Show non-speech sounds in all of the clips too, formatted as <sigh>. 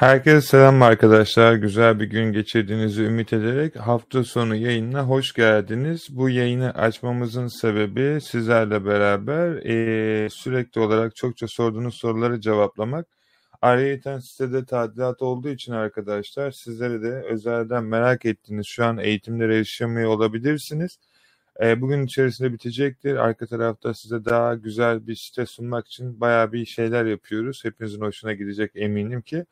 Herkese selam arkadaşlar. Güzel bir gün geçirdiğinizi ümit ederek hafta sonu yayınına hoş geldiniz. Bu yayını açmamızın sebebi sizlerle beraber e, sürekli olarak çokça sorduğunuz soruları cevaplamak. Ayrıyeten sitede tadilat olduğu için arkadaşlar sizlere de özelden merak ettiğiniz şu an eğitimlere erişemiyor olabilirsiniz. E, bugün içerisinde bitecektir. Arka tarafta size daha güzel bir site sunmak için bayağı bir şeyler yapıyoruz. Hepinizin hoşuna gidecek eminim ki.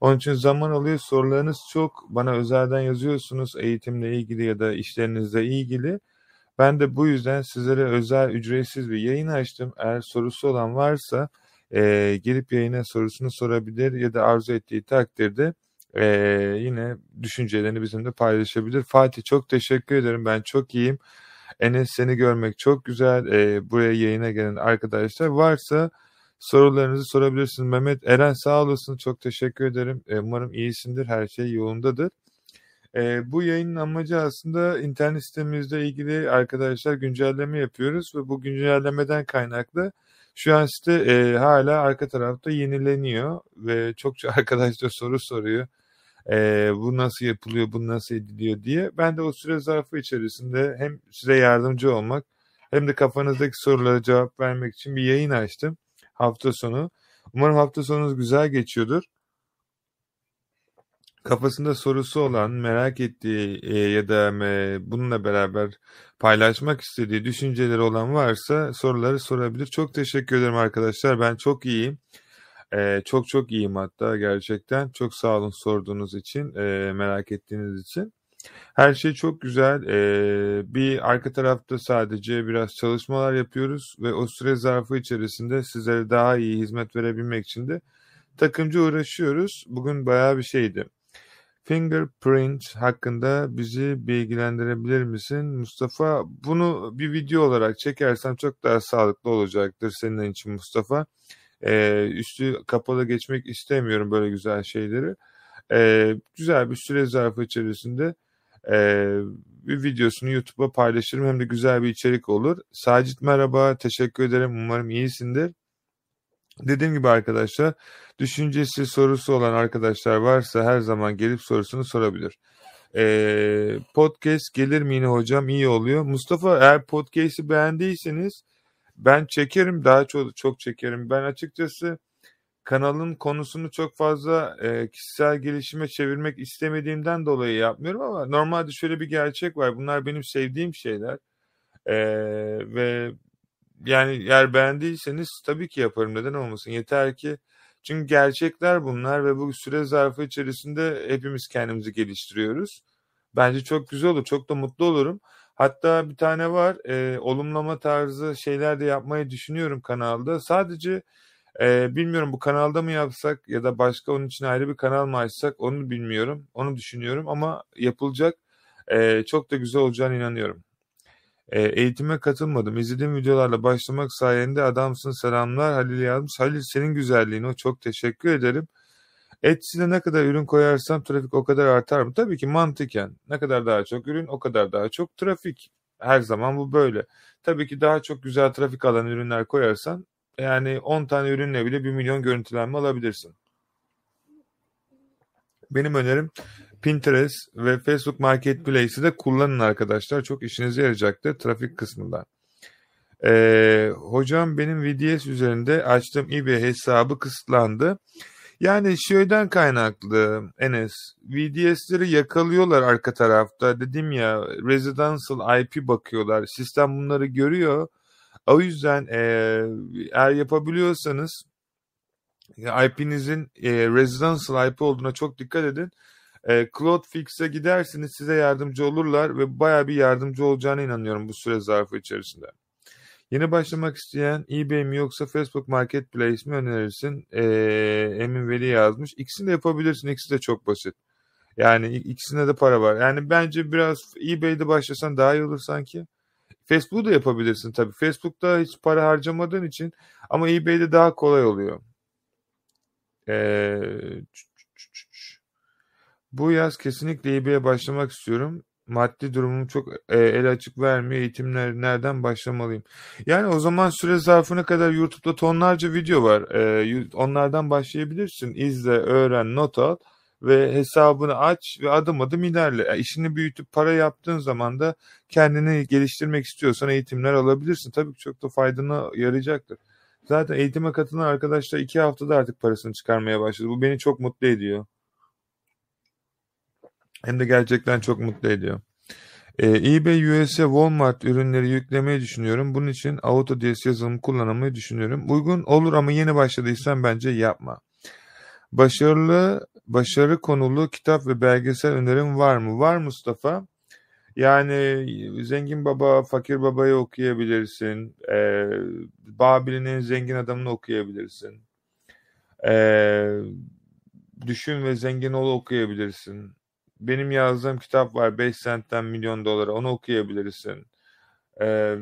Onun için zaman alıyor. Sorularınız çok. Bana özelden yazıyorsunuz eğitimle ilgili ya da işlerinizle ilgili. Ben de bu yüzden sizlere özel ücretsiz bir yayın açtım. Eğer sorusu olan varsa e, gelip yayına sorusunu sorabilir ya da arzu ettiği takdirde e, yine düşüncelerini bizimle paylaşabilir. Fatih çok teşekkür ederim. Ben çok iyiyim. Enes seni görmek çok güzel. E, buraya yayına gelen arkadaşlar varsa sorularınızı sorabilirsiniz. Mehmet Eren sağ olasın. Çok teşekkür ederim. E, umarım iyisindir. Her şey yolundadır. E, bu yayının amacı aslında internet sitemizle ilgili arkadaşlar güncelleme yapıyoruz ve bu güncellemeden kaynaklı şu an site e, hala arka tarafta yenileniyor ve çokça <laughs> arkadaş da soru soruyor. E, bu nasıl yapılıyor, bu nasıl ediliyor diye. Ben de o süre zarfı içerisinde hem size yardımcı olmak hem de kafanızdaki sorulara cevap vermek için bir yayın açtım hafta sonu. Umarım hafta sonunuz güzel geçiyordur. Kafasında sorusu olan, merak ettiği e, ya da e, bununla beraber paylaşmak istediği düşünceleri olan varsa soruları sorabilir. Çok teşekkür ederim arkadaşlar. Ben çok iyiyim. E, çok çok iyiyim hatta gerçekten. Çok sağ olun sorduğunuz için, e, merak ettiğiniz için. Her şey çok güzel. Ee, bir arka tarafta sadece biraz çalışmalar yapıyoruz ve o süre zarfı içerisinde sizlere daha iyi hizmet verebilmek için de takımcı uğraşıyoruz. Bugün bayağı bir şeydi. Fingerprint hakkında bizi bilgilendirebilir misin? Mustafa bunu bir video olarak çekersem çok daha sağlıklı olacaktır senin için Mustafa. Ee, üstü kapalı geçmek istemiyorum böyle güzel şeyleri. Ee, güzel bir süre zarfı içerisinde ee, bir videosunu YouTube'a paylaşırım hem de güzel bir içerik olur. Sacit merhaba, teşekkür ederim. Umarım iyisindir. Dediğim gibi arkadaşlar, düşüncesi, sorusu olan arkadaşlar varsa her zaman gelip sorusunu sorabilir. Ee, podcast gelir mi yine hocam? İyi oluyor. Mustafa eğer podcast'i beğendiyseniz ben çekerim, daha çok, çok çekerim. Ben açıkçası kanalın konusunu çok fazla e, kişisel gelişime çevirmek istemediğimden dolayı yapmıyorum ama normalde şöyle bir gerçek var. Bunlar benim sevdiğim şeyler. E, ve yani eğer beğendiyseniz tabii ki yaparım. Neden olmasın? Yeter ki çünkü gerçekler bunlar ve bu süre zarfı içerisinde hepimiz kendimizi geliştiriyoruz. Bence çok güzel olur. Çok da mutlu olurum. Hatta bir tane var. E, olumlama tarzı şeyler de yapmayı düşünüyorum kanalda. Sadece ee, bilmiyorum bu kanalda mı yapsak ya da başka onun için ayrı bir kanal mı açsak onu bilmiyorum. Onu düşünüyorum ama yapılacak. Ee, çok da güzel olacağını inanıyorum. Ee, eğitime katılmadım. İzlediğim videolarla başlamak sayende adamsın selamlar. Halil yazmış. Halil senin güzelliğin o. Çok teşekkür ederim. Etsy'de ne kadar ürün koyarsam trafik o kadar artar mı? Tabii ki mantıken. Ne kadar daha çok ürün o kadar daha çok trafik. Her zaman bu böyle. Tabii ki daha çok güzel trafik alan ürünler koyarsan yani 10 tane ürünle bile 1 milyon görüntülenme alabilirsin. Benim önerim Pinterest ve Facebook Marketplace'i de kullanın arkadaşlar. Çok işinize yarayacaktır trafik kısmında. Ee, hocam benim VDS üzerinde açtığım eBay hesabı kısıtlandı. Yani şeyden kaynaklı Enes. VDS'leri yakalıyorlar arka tarafta. Dedim ya residential IP bakıyorlar. Sistem bunları görüyor o yüzden eğer yapabiliyorsanız IP'nizin e, residential IP olduğuna çok dikkat edin. E, Cloudfix'e gidersiniz size yardımcı olurlar ve baya bir yardımcı olacağına inanıyorum bu süre zarfı içerisinde. Yeni başlamak isteyen eBay mi yoksa Facebook Marketplace mi önerirsin? E, Emin Veli yazmış. İkisini de yapabilirsin. İkisi de çok basit. Yani ikisinde de para var. Yani bence biraz eBay'de başlasan daha iyi olur sanki. Facebook'u da yapabilirsin tabii. Facebook'ta hiç para harcamadığın için ama eBay'de daha kolay oluyor. Ee, bu yaz kesinlikle eBay'e başlamak istiyorum. maddi durumum çok e, el açık vermiyor. Eğitimler nereden başlamalıyım? Yani o zaman süre zarfına kadar YouTube'da tonlarca video var. E, onlardan başlayabilirsin. İzle, öğren, not al ve hesabını aç ve adım adım ilerle. Yani işini büyütüp para yaptığın zaman da kendini geliştirmek istiyorsan eğitimler alabilirsin. Tabii ki çok da faydana yarayacaktır. Zaten eğitime katılan arkadaşlar iki haftada artık parasını çıkarmaya başladı. Bu beni çok mutlu ediyor. Hem de gerçekten çok mutlu ediyor. Ee, eBay USA Walmart ürünleri yüklemeyi düşünüyorum. Bunun için AutoDS yazılımı kullanmayı düşünüyorum. Uygun olur ama yeni başladıysan bence yapma. Başarılı, başarı konulu kitap ve belgesel önerim var mı? Var Mustafa. Yani Zengin Baba, Fakir Baba'yı okuyabilirsin. Ee, Babil'in en zengin adamını okuyabilirsin. Ee, Düşün ve Zengin Ol okuyabilirsin. Benim yazdığım kitap var 5 sentten milyon dolara onu okuyabilirsin. Ee,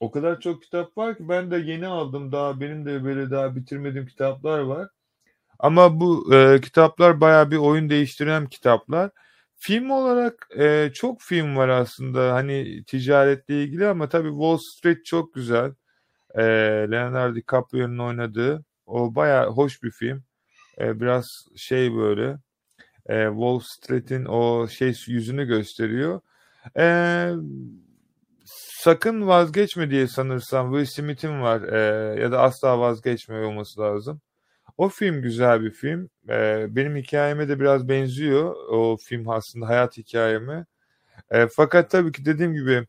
o kadar çok kitap var ki ben de yeni aldım daha benim de böyle daha bitirmediğim kitaplar var. Ama bu e, kitaplar baya bir oyun değiştiren kitaplar. Film olarak e, çok film var aslında hani ticaretle ilgili ama tabii Wall Street çok güzel. E, Leonardo DiCaprio'nun oynadığı o baya hoş bir film. E, biraz şey böyle e, Wall Street'in o şey yüzünü gösteriyor. E, sakın vazgeçme diye sanırsam Will Smith'in var e, ya da asla vazgeçme olması lazım. O film güzel bir film. E, benim hikayeme de biraz benziyor o film aslında hayat hikayeme. E, fakat tabii ki dediğim gibi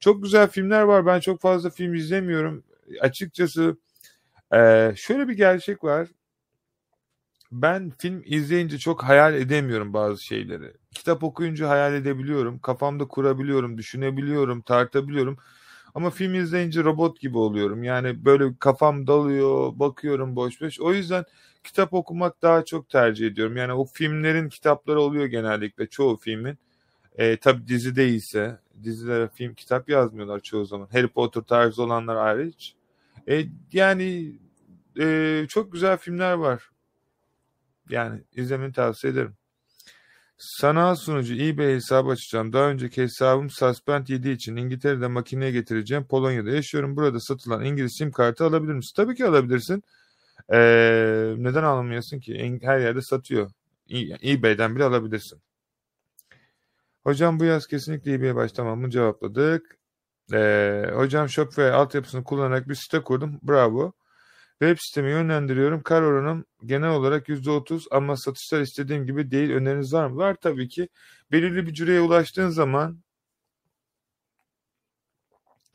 çok güzel filmler var. Ben çok fazla film izlemiyorum. Açıkçası e, şöyle bir gerçek var ben film izleyince çok hayal edemiyorum bazı şeyleri. Kitap okuyunca hayal edebiliyorum. Kafamda kurabiliyorum, düşünebiliyorum, tartabiliyorum. Ama film izleyince robot gibi oluyorum. Yani böyle kafam dalıyor, bakıyorum boş boş. O yüzden kitap okumak daha çok tercih ediyorum. Yani o filmlerin kitapları oluyor genellikle çoğu filmin. E, tabii dizi değilse, dizilere film kitap yazmıyorlar çoğu zaman. Harry Potter tarzı olanlar hariç. E, yani e, çok güzel filmler var. Yani izlemeni tavsiye ederim. Sanal sunucu eBay hesabı açacağım. Daha önceki hesabım Suspend 7 için İngiltere'de makineye getireceğim. Polonya'da yaşıyorum. Burada satılan İngiliz sim kartı alabilir misin? Tabii ki alabilirsin. Ee, neden alamıyorsun ki? Her yerde satıyor. eBay'den bile alabilirsin. Hocam bu yaz kesinlikle eBay'e başlamam mı cevapladık. Ee, hocam Shopify altyapısını kullanarak bir site kurdum. Bravo. Web sitemi yönlendiriyorum. Kar oranım genel olarak %30 ama satışlar istediğim gibi değil. Öneriniz var mı? Var tabii ki. Belirli bir cüreye ulaştığın zaman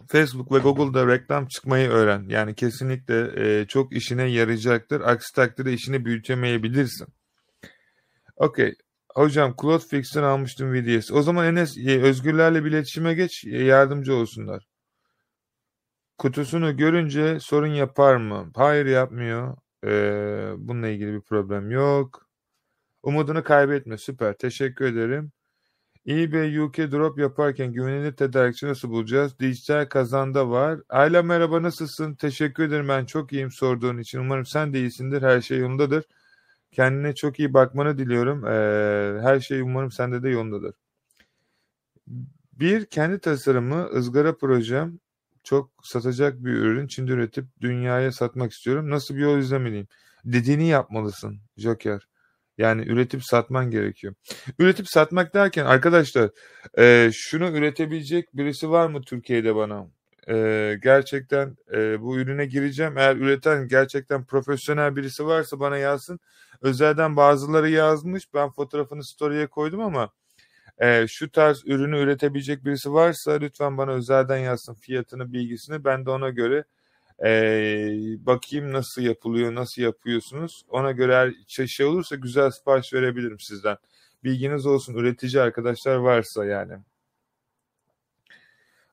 Facebook ve Google'da reklam çıkmayı öğren. Yani kesinlikle e, çok işine yarayacaktır. Aksi takdirde işini büyütemeyebilirsin. Okey. Hocam Cloudflix'ten almıştım VDS. O zaman Enes e, Özgürlerle bir iletişime geç e, yardımcı olsunlar. Kutusunu görünce sorun yapar mı? Hayır yapmıyor. Ee, bununla ilgili bir problem yok. Umudunu kaybetme. Süper. Teşekkür ederim. eBay UK drop yaparken güvenilir tedarikçi nasıl bulacağız? Dijital kazanda var. Ayla merhaba nasılsın? Teşekkür ederim ben çok iyiyim sorduğun için. Umarım sen de iyisindir. Her şey yolundadır. Kendine çok iyi bakmanı diliyorum. Ee, her şey umarım sende de yolundadır. Bir kendi tasarımı ızgara projem çok satacak bir ürün Çin'de üretip dünyaya satmak istiyorum. Nasıl bir yol izlemeliyim? Dediğini yapmalısın Joker. Yani üretip satman gerekiyor. Üretip satmak derken arkadaşlar e, şunu üretebilecek birisi var mı Türkiye'de bana? E, gerçekten e, bu ürüne gireceğim. Eğer üreten gerçekten profesyonel birisi varsa bana yazsın. Özelden bazıları yazmış. Ben fotoğrafını story'e koydum ama e, şu tarz ürünü üretebilecek birisi varsa lütfen bana özelden yazsın fiyatını, bilgisini. Ben de ona göre e, bakayım nasıl yapılıyor, nasıl yapıyorsunuz. Ona göre eğer şey, şey olursa güzel sipariş verebilirim sizden. Bilginiz olsun üretici arkadaşlar varsa yani.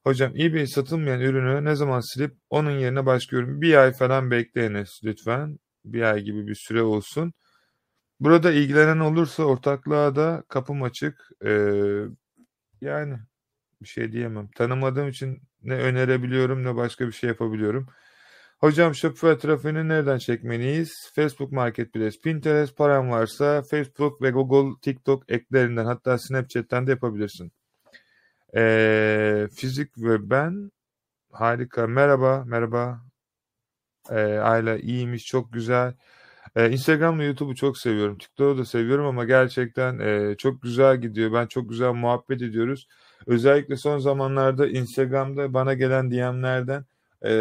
Hocam eBay satılmayan ürünü ne zaman silip onun yerine başka ürün bir ay falan bekleyiniz lütfen. Bir ay gibi bir süre olsun. Burada ilgilenen olursa ortaklığa da kapım açık. Ee, yani bir şey diyemem. Tanımadığım için ne önerebiliyorum ne başka bir şey yapabiliyorum. Hocam Shopify trafiğini nereden çekmeliyiz? Facebook Marketplace, Pinterest param varsa Facebook ve Google, TikTok eklerinden hatta Snapchat'ten de yapabilirsin. Ee, fizik ve ben harika. Merhaba, merhaba. Ee, Ayla iyiymiş, çok güzel. Ee, Instagram'la YouTube'u çok seviyorum. TikTok'u da seviyorum ama gerçekten e, çok güzel gidiyor. Ben çok güzel muhabbet ediyoruz. Özellikle son zamanlarda Instagram'da bana gelen DM'lerden e,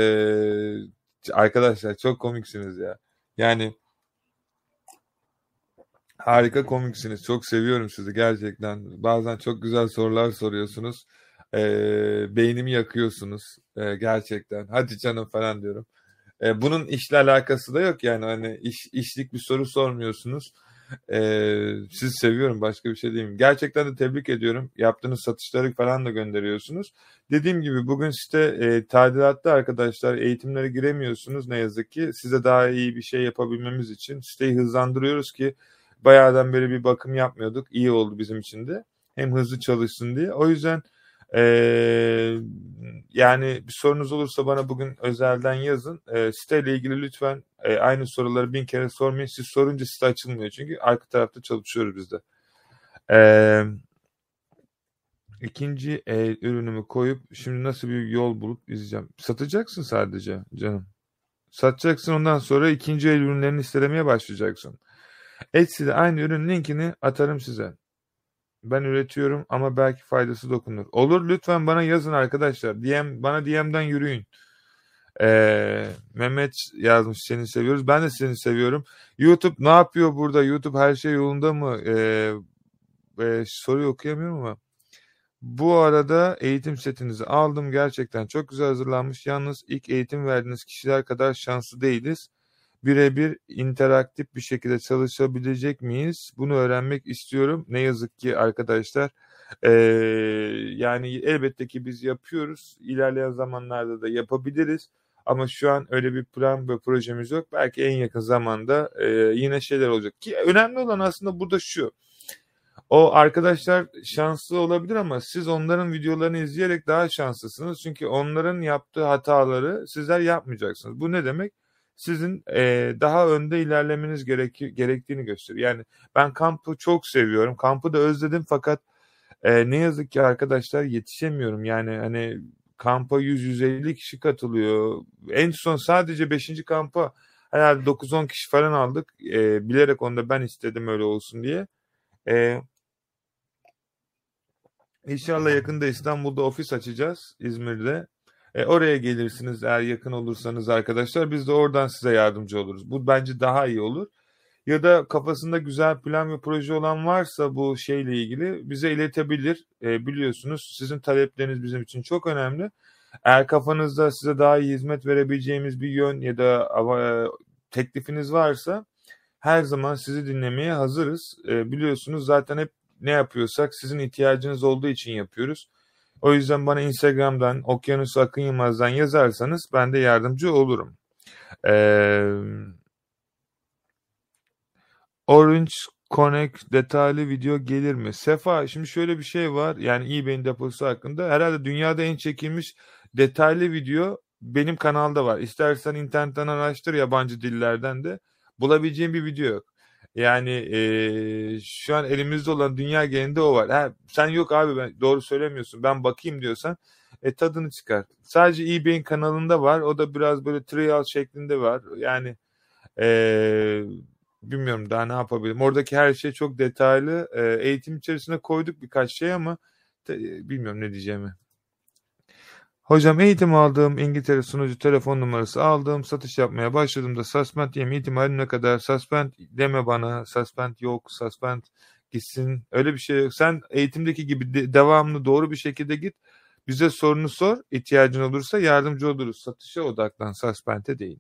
arkadaşlar çok komiksiniz ya. Yani harika komiksiniz. Çok seviyorum sizi gerçekten. Bazen çok güzel sorular soruyorsunuz. E, beynimi yakıyorsunuz. E, gerçekten. Hadi canım falan diyorum. E, bunun işle alakası da yok yani hani iş, işlik bir soru sormuyorsunuz. E, sizi seviyorum başka bir şey diyeyim. Gerçekten de tebrik ediyorum. Yaptığınız satışları falan da gönderiyorsunuz. Dediğim gibi bugün site e, tadilatta arkadaşlar eğitimlere giremiyorsunuz ne yazık ki. Size daha iyi bir şey yapabilmemiz için siteyi hızlandırıyoruz ki bayağıdan beri bir bakım yapmıyorduk. İyi oldu bizim için de. Hem hızlı çalışsın diye. O yüzden ee, yani bir sorunuz olursa bana bugün özelden yazın. E, siteyle ilgili lütfen e, aynı soruları bin kere sormayın. Siz sorunca site açılmıyor çünkü arka tarafta çalışıyoruz biz de. E, ikinci el ürünümü koyup şimdi nasıl bir yol bulup izleyeceğim. Satacaksın sadece canım. Satacaksın ondan sonra ikinci el ürünlerini istelemeye başlayacaksın. Etsy'de aynı ürün linkini atarım size. Ben üretiyorum ama belki faydası dokunur. Olur lütfen bana yazın arkadaşlar. DM, bana DM'den yürüyün. Ee, Mehmet yazmış seni seviyoruz. Ben de seni seviyorum. YouTube ne yapıyor burada? YouTube her şey yolunda mı? Ee, e, soruyu okuyamıyorum ama. Bu arada eğitim setinizi aldım. Gerçekten çok güzel hazırlanmış. Yalnız ilk eğitim verdiğiniz kişiler kadar şanslı değiliz birebir interaktif bir şekilde çalışabilecek miyiz? Bunu öğrenmek istiyorum. Ne yazık ki arkadaşlar e, yani elbette ki biz yapıyoruz. İlerleyen zamanlarda da yapabiliriz. Ama şu an öyle bir plan ve projemiz yok. Belki en yakın zamanda e, yine şeyler olacak. Ki önemli olan aslında burada şu. O arkadaşlar şanslı olabilir ama siz onların videolarını izleyerek daha şanslısınız. Çünkü onların yaptığı hataları sizler yapmayacaksınız. Bu ne demek? Sizin e, daha önde ilerlemeniz gerek, gerektiğini gösteriyor. Yani ben kampı çok seviyorum. Kampı da özledim fakat e, ne yazık ki arkadaşlar yetişemiyorum. Yani hani kampa 100-150 kişi katılıyor. En son sadece 5. kampa herhalde 9-10 kişi falan aldık. E, bilerek onda ben istedim öyle olsun diye. E, İnşallah yakında İstanbul'da ofis açacağız İzmir'de. E, oraya gelirsiniz eğer yakın olursanız arkadaşlar. Biz de oradan size yardımcı oluruz. Bu bence daha iyi olur. Ya da kafasında güzel plan ve proje olan varsa bu şeyle ilgili bize iletebilir. E, biliyorsunuz sizin talepleriniz bizim için çok önemli. Eğer kafanızda size daha iyi hizmet verebileceğimiz bir yön ya da e, teklifiniz varsa her zaman sizi dinlemeye hazırız. E, biliyorsunuz zaten hep ne yapıyorsak sizin ihtiyacınız olduğu için yapıyoruz. O yüzden bana Instagram'dan Okyanus Akın Yılmaz'dan yazarsanız ben de yardımcı olurum. Ee, Orange Connect detaylı video gelir mi? Sefa şimdi şöyle bir şey var. Yani eBay'in deposu hakkında. Herhalde dünyada en çekilmiş detaylı video benim kanalda var. İstersen internetten araştır yabancı dillerden de. Bulabileceğim bir video yok. Yani e, şu an elimizde olan dünya genelinde o var. Ha, sen yok abi ben doğru söylemiyorsun ben bakayım diyorsan e, tadını çıkar. Sadece eBay'in kanalında var. O da biraz böyle trial şeklinde var. Yani e, bilmiyorum daha ne yapabilirim. Oradaki her şey çok detaylı. E, eğitim içerisine koyduk birkaç şey ama te, bilmiyorum ne diyeceğimi. Hocam eğitim aldığım İngiltere sunucu telefon numarası aldım. Satış yapmaya başladığımda suspend yeme ihtimali ne kadar? Suspend deme bana. Suspend yok. Suspend gitsin. Öyle bir şey yok. Sen eğitimdeki gibi de, devamlı doğru bir şekilde git. Bize sorunu sor. İhtiyacın olursa yardımcı oluruz. Satışa odaklan. Suspend'e değil.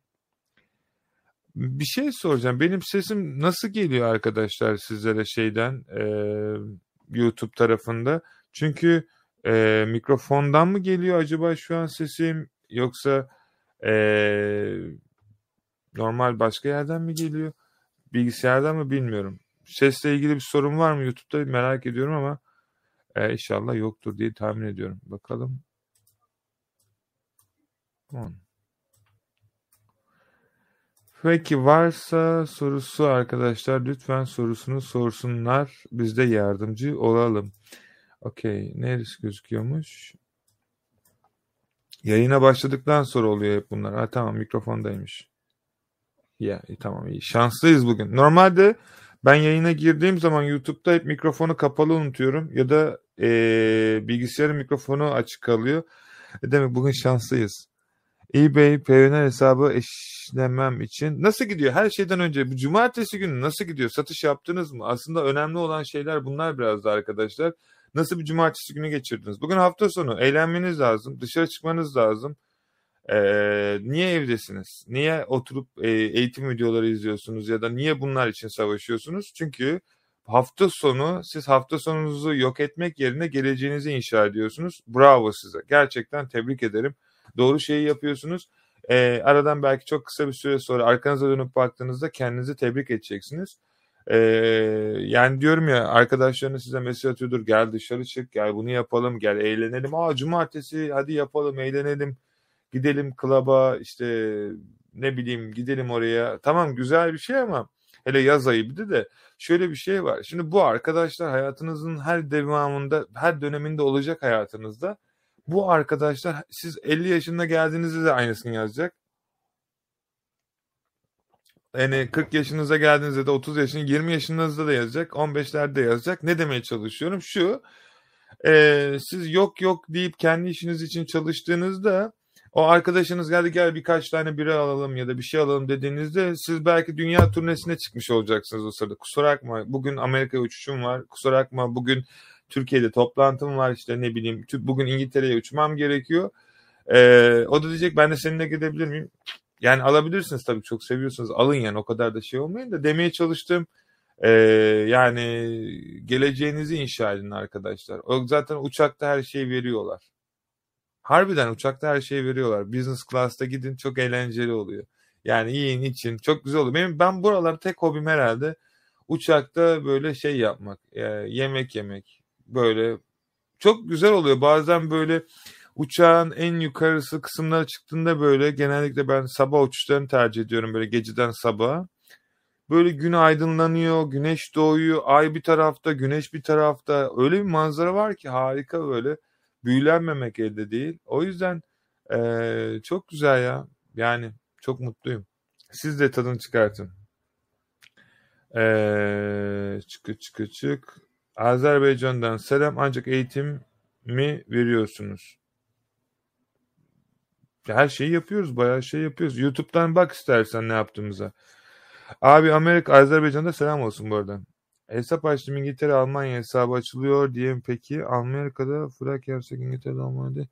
Bir şey soracağım. Benim sesim nasıl geliyor arkadaşlar sizlere şeyden e, YouTube tarafında? Çünkü e, mikrofondan mı geliyor acaba şu an sesim yoksa e, normal başka yerden mi geliyor? Bilgisayardan mı bilmiyorum. Sesle ilgili bir sorun var mı YouTube'da merak ediyorum ama e, inşallah yoktur diye tahmin ediyorum. Bakalım. Peki varsa sorusu arkadaşlar lütfen sorusunu sorsunlar. Biz de yardımcı olalım. Okey. Neresi gözüküyormuş? Yayına başladıktan sonra oluyor hep bunlar. Ha tamam mikrofondaymış. Ya iyi, tamam iyi. Şanslıyız bugün. Normalde ben yayına girdiğim zaman YouTube'da hep mikrofonu kapalı unutuyorum ya da e, bilgisayarın mikrofonu açık kalıyor. E demek bugün şanslıyız. eBay Payoneer hesabı eşlemem için nasıl gidiyor? Her şeyden önce bu cumartesi günü nasıl gidiyor? Satış yaptınız mı? Aslında önemli olan şeyler bunlar biraz da arkadaşlar. Nasıl bir cumartesi günü geçirdiniz? Bugün hafta sonu eğlenmeniz lazım. Dışarı çıkmanız lazım. Ee, niye evdesiniz? Niye oturup e, eğitim videoları izliyorsunuz ya da niye bunlar için savaşıyorsunuz? Çünkü hafta sonu siz hafta sonunuzu yok etmek yerine geleceğinizi inşa ediyorsunuz. Bravo size. Gerçekten tebrik ederim. Doğru şeyi yapıyorsunuz. Ee, aradan belki çok kısa bir süre sonra arkanıza dönüp baktığınızda kendinizi tebrik edeceksiniz. Ee, yani diyorum ya arkadaşlarınız size mesaj atıyordur. Gel dışarı çık, gel bunu yapalım, gel eğlenelim. Aa cumartesi hadi yapalım, eğlenelim. Gidelim klaba işte ne bileyim gidelim oraya. Tamam güzel bir şey ama hele yaz ayı bir de de şöyle bir şey var. Şimdi bu arkadaşlar hayatınızın her devamında, her döneminde olacak hayatınızda. Bu arkadaşlar siz 50 yaşında geldiğinizde de aynısını yazacak. Yani 40 yaşınıza geldiğinizde de 30 yaşın 20 yaşınızda da yazacak 15'lerde yazacak. Ne demeye çalışıyorum? Şu e, siz yok yok deyip kendi işiniz için çalıştığınızda o arkadaşınız geldi gel birkaç tane bira alalım ya da bir şey alalım dediğinizde siz belki dünya turnesine çıkmış olacaksınız o sırada. Kusura bakma bugün Amerika uçuşum var. Kusura bakma bugün Türkiye'de toplantım var işte ne bileyim bugün İngiltere'ye uçmam gerekiyor. Ee, o da diyecek ben de seninle gidebilir miyim? Yani alabilirsiniz tabii çok seviyorsunuz alın yani o kadar da şey olmayın da demeye çalıştım. Ee, yani geleceğinizi inşa edin arkadaşlar. O zaten uçakta her şeyi veriyorlar. Harbiden uçakta her şeyi veriyorlar. Business class'ta gidin çok eğlenceli oluyor. Yani yiyin için çok güzel oluyor. Benim ben buralar tek hobim herhalde uçakta böyle şey yapmak, e, yemek yemek. Böyle çok güzel oluyor. Bazen böyle uçağın en yukarısı kısımlara çıktığında böyle genellikle ben sabah uçuşlarını tercih ediyorum böyle geceden sabaha. Böyle gün aydınlanıyor, güneş doğuyor, ay bir tarafta, güneş bir tarafta. Öyle bir manzara var ki harika böyle. Büyülenmemek elde değil. O yüzden ee, çok güzel ya. Yani çok mutluyum. Siz de tadını çıkartın. Ee, çıkı çıkı çık. Azerbaycan'dan selam ancak eğitim mi veriyorsunuz? Her şeyi yapıyoruz. Bayağı şey yapıyoruz. YouTube'dan bak istersen ne yaptığımıza. Abi Amerika, Azerbaycan'da selam olsun bu arada. Hesap açtım İngiltere, Almanya hesabı açılıyor diye peki. Amerika'da Fırak yersek İngiltere'de Almanya'da.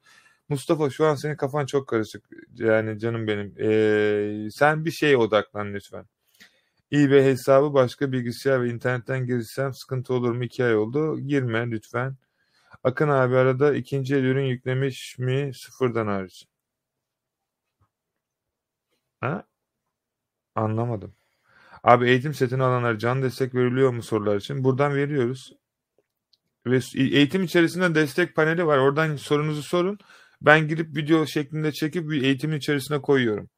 Mustafa şu an senin kafan çok karışık. Yani canım benim. Ee, sen bir şeye odaklan lütfen. eBay hesabı başka bilgisayar ve internetten girsem sıkıntı olur mu? İki ay oldu. Girme lütfen. Akın abi arada ikinci el ürün yüklemiş mi sıfırdan hariç? Ha? Anlamadım. Abi eğitim setini alanlar can destek veriliyor mu sorular için? Buradan veriyoruz. Ve eğitim içerisinde destek paneli var. Oradan sorunuzu sorun. Ben girip video şeklinde çekip bir eğitimin içerisine koyuyorum.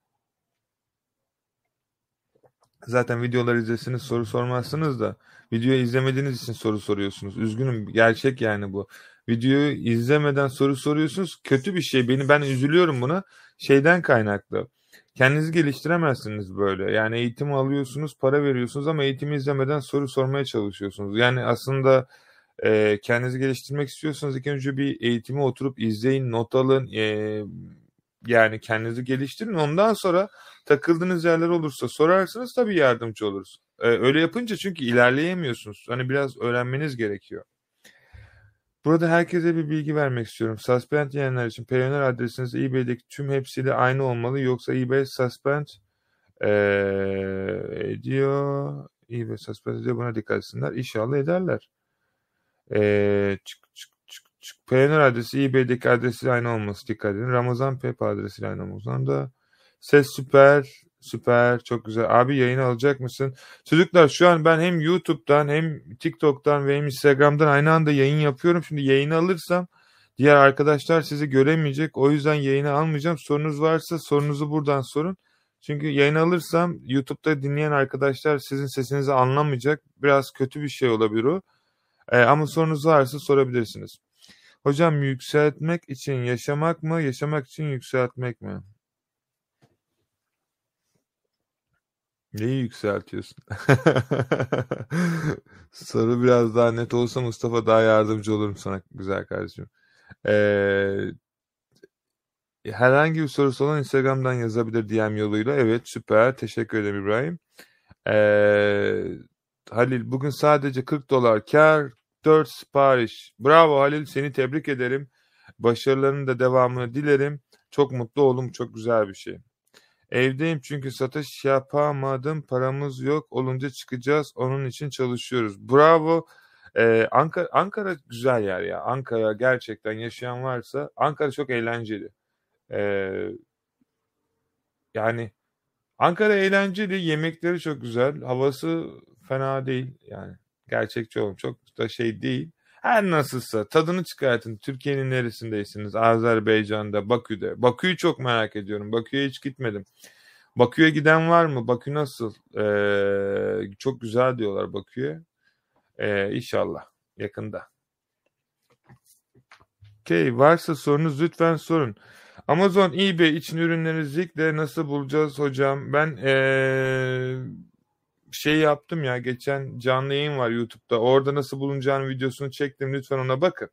Zaten videoları izlesiniz soru sormazsınız da videoyu izlemediğiniz için soru soruyorsunuz. Üzgünüm gerçek yani bu. Videoyu izlemeden soru soruyorsunuz. Kötü bir şey. Beni ben üzülüyorum buna. Şeyden kaynaklı. Kendinizi geliştiremezsiniz böyle. Yani eğitim alıyorsunuz, para veriyorsunuz ama eğitimi izlemeden soru sormaya çalışıyorsunuz. Yani aslında e, kendinizi geliştirmek istiyorsanız ilk önce bir eğitimi oturup izleyin, not alın. E, yani kendinizi geliştirin. Ondan sonra takıldığınız yerler olursa sorarsınız tabii yardımcı oluruz. E, öyle yapınca çünkü ilerleyemiyorsunuz. Hani biraz öğrenmeniz gerekiyor. Burada herkese bir bilgi vermek istiyorum. Suspend yiyenler için Payoneer adresiniz eBay'deki tüm hepsiyle aynı olmalı. Yoksa eBay suspend ee, ediyor. eBay suspend ediyor. Buna dikkat etsinler. İnşallah ederler. Ee, çık, çık, çık, çık. Payoneer adresi eBay'deki adresiyle aynı olması dikkat edin. Ramazan Pep adresiyle aynı olması. da ses süper. Süper. Çok güzel. Abi yayını alacak mısın? Çocuklar şu an ben hem YouTube'dan hem TikTok'tan ve hem Instagram'dan aynı anda yayın yapıyorum. Şimdi yayını alırsam diğer arkadaşlar sizi göremeyecek. O yüzden yayını almayacağım. Sorunuz varsa sorunuzu buradan sorun. Çünkü yayın alırsam YouTube'da dinleyen arkadaşlar sizin sesinizi anlamayacak. Biraz kötü bir şey olabilir o. E, ama sorunuz varsa sorabilirsiniz. Hocam yükseltmek için yaşamak mı, yaşamak için yükseltmek mi? Neyi yükseltiyorsun? <laughs> Soru biraz daha net olsa Mustafa daha yardımcı olurum sana güzel kardeşim. Ee, herhangi bir sorusu olan Instagram'dan yazabilir DM yoluyla. Evet süper teşekkür ederim İbrahim. Ee, Halil bugün sadece 40 dolar kar 4 sipariş. Bravo Halil seni tebrik ederim. Başarılarının da devamını dilerim. Çok mutlu oldum. Çok güzel bir şey. Evdeyim çünkü satış yapamadım. Paramız yok. Olunca çıkacağız. Onun için çalışıyoruz. Bravo. Ee, Ankara, Ankara güzel yer ya. Ankara gerçekten yaşayan varsa Ankara çok eğlenceli. Ee, yani Ankara eğlenceli. Yemekleri çok güzel. Havası fena değil. Yani gerçekçi olun. Çok da şey değil. Her nasılsa tadını çıkartın. Türkiye'nin neresindeysiniz? Azerbaycan'da, Bakü'de. Bakü'yü çok merak ediyorum. Bakü'ye hiç gitmedim. Bakü'ye giden var mı? Bakü nasıl? Ee, çok güzel diyorlar Bakü'ye. Ee, inşallah yakında. Okey varsa sorunuz lütfen sorun. Amazon eBay için ürünleri Zik'le nasıl bulacağız hocam? Ben ee, şey yaptım ya geçen canlı yayın var YouTube'da. Orada nasıl bulunacağını videosunu çektim. Lütfen ona bakın.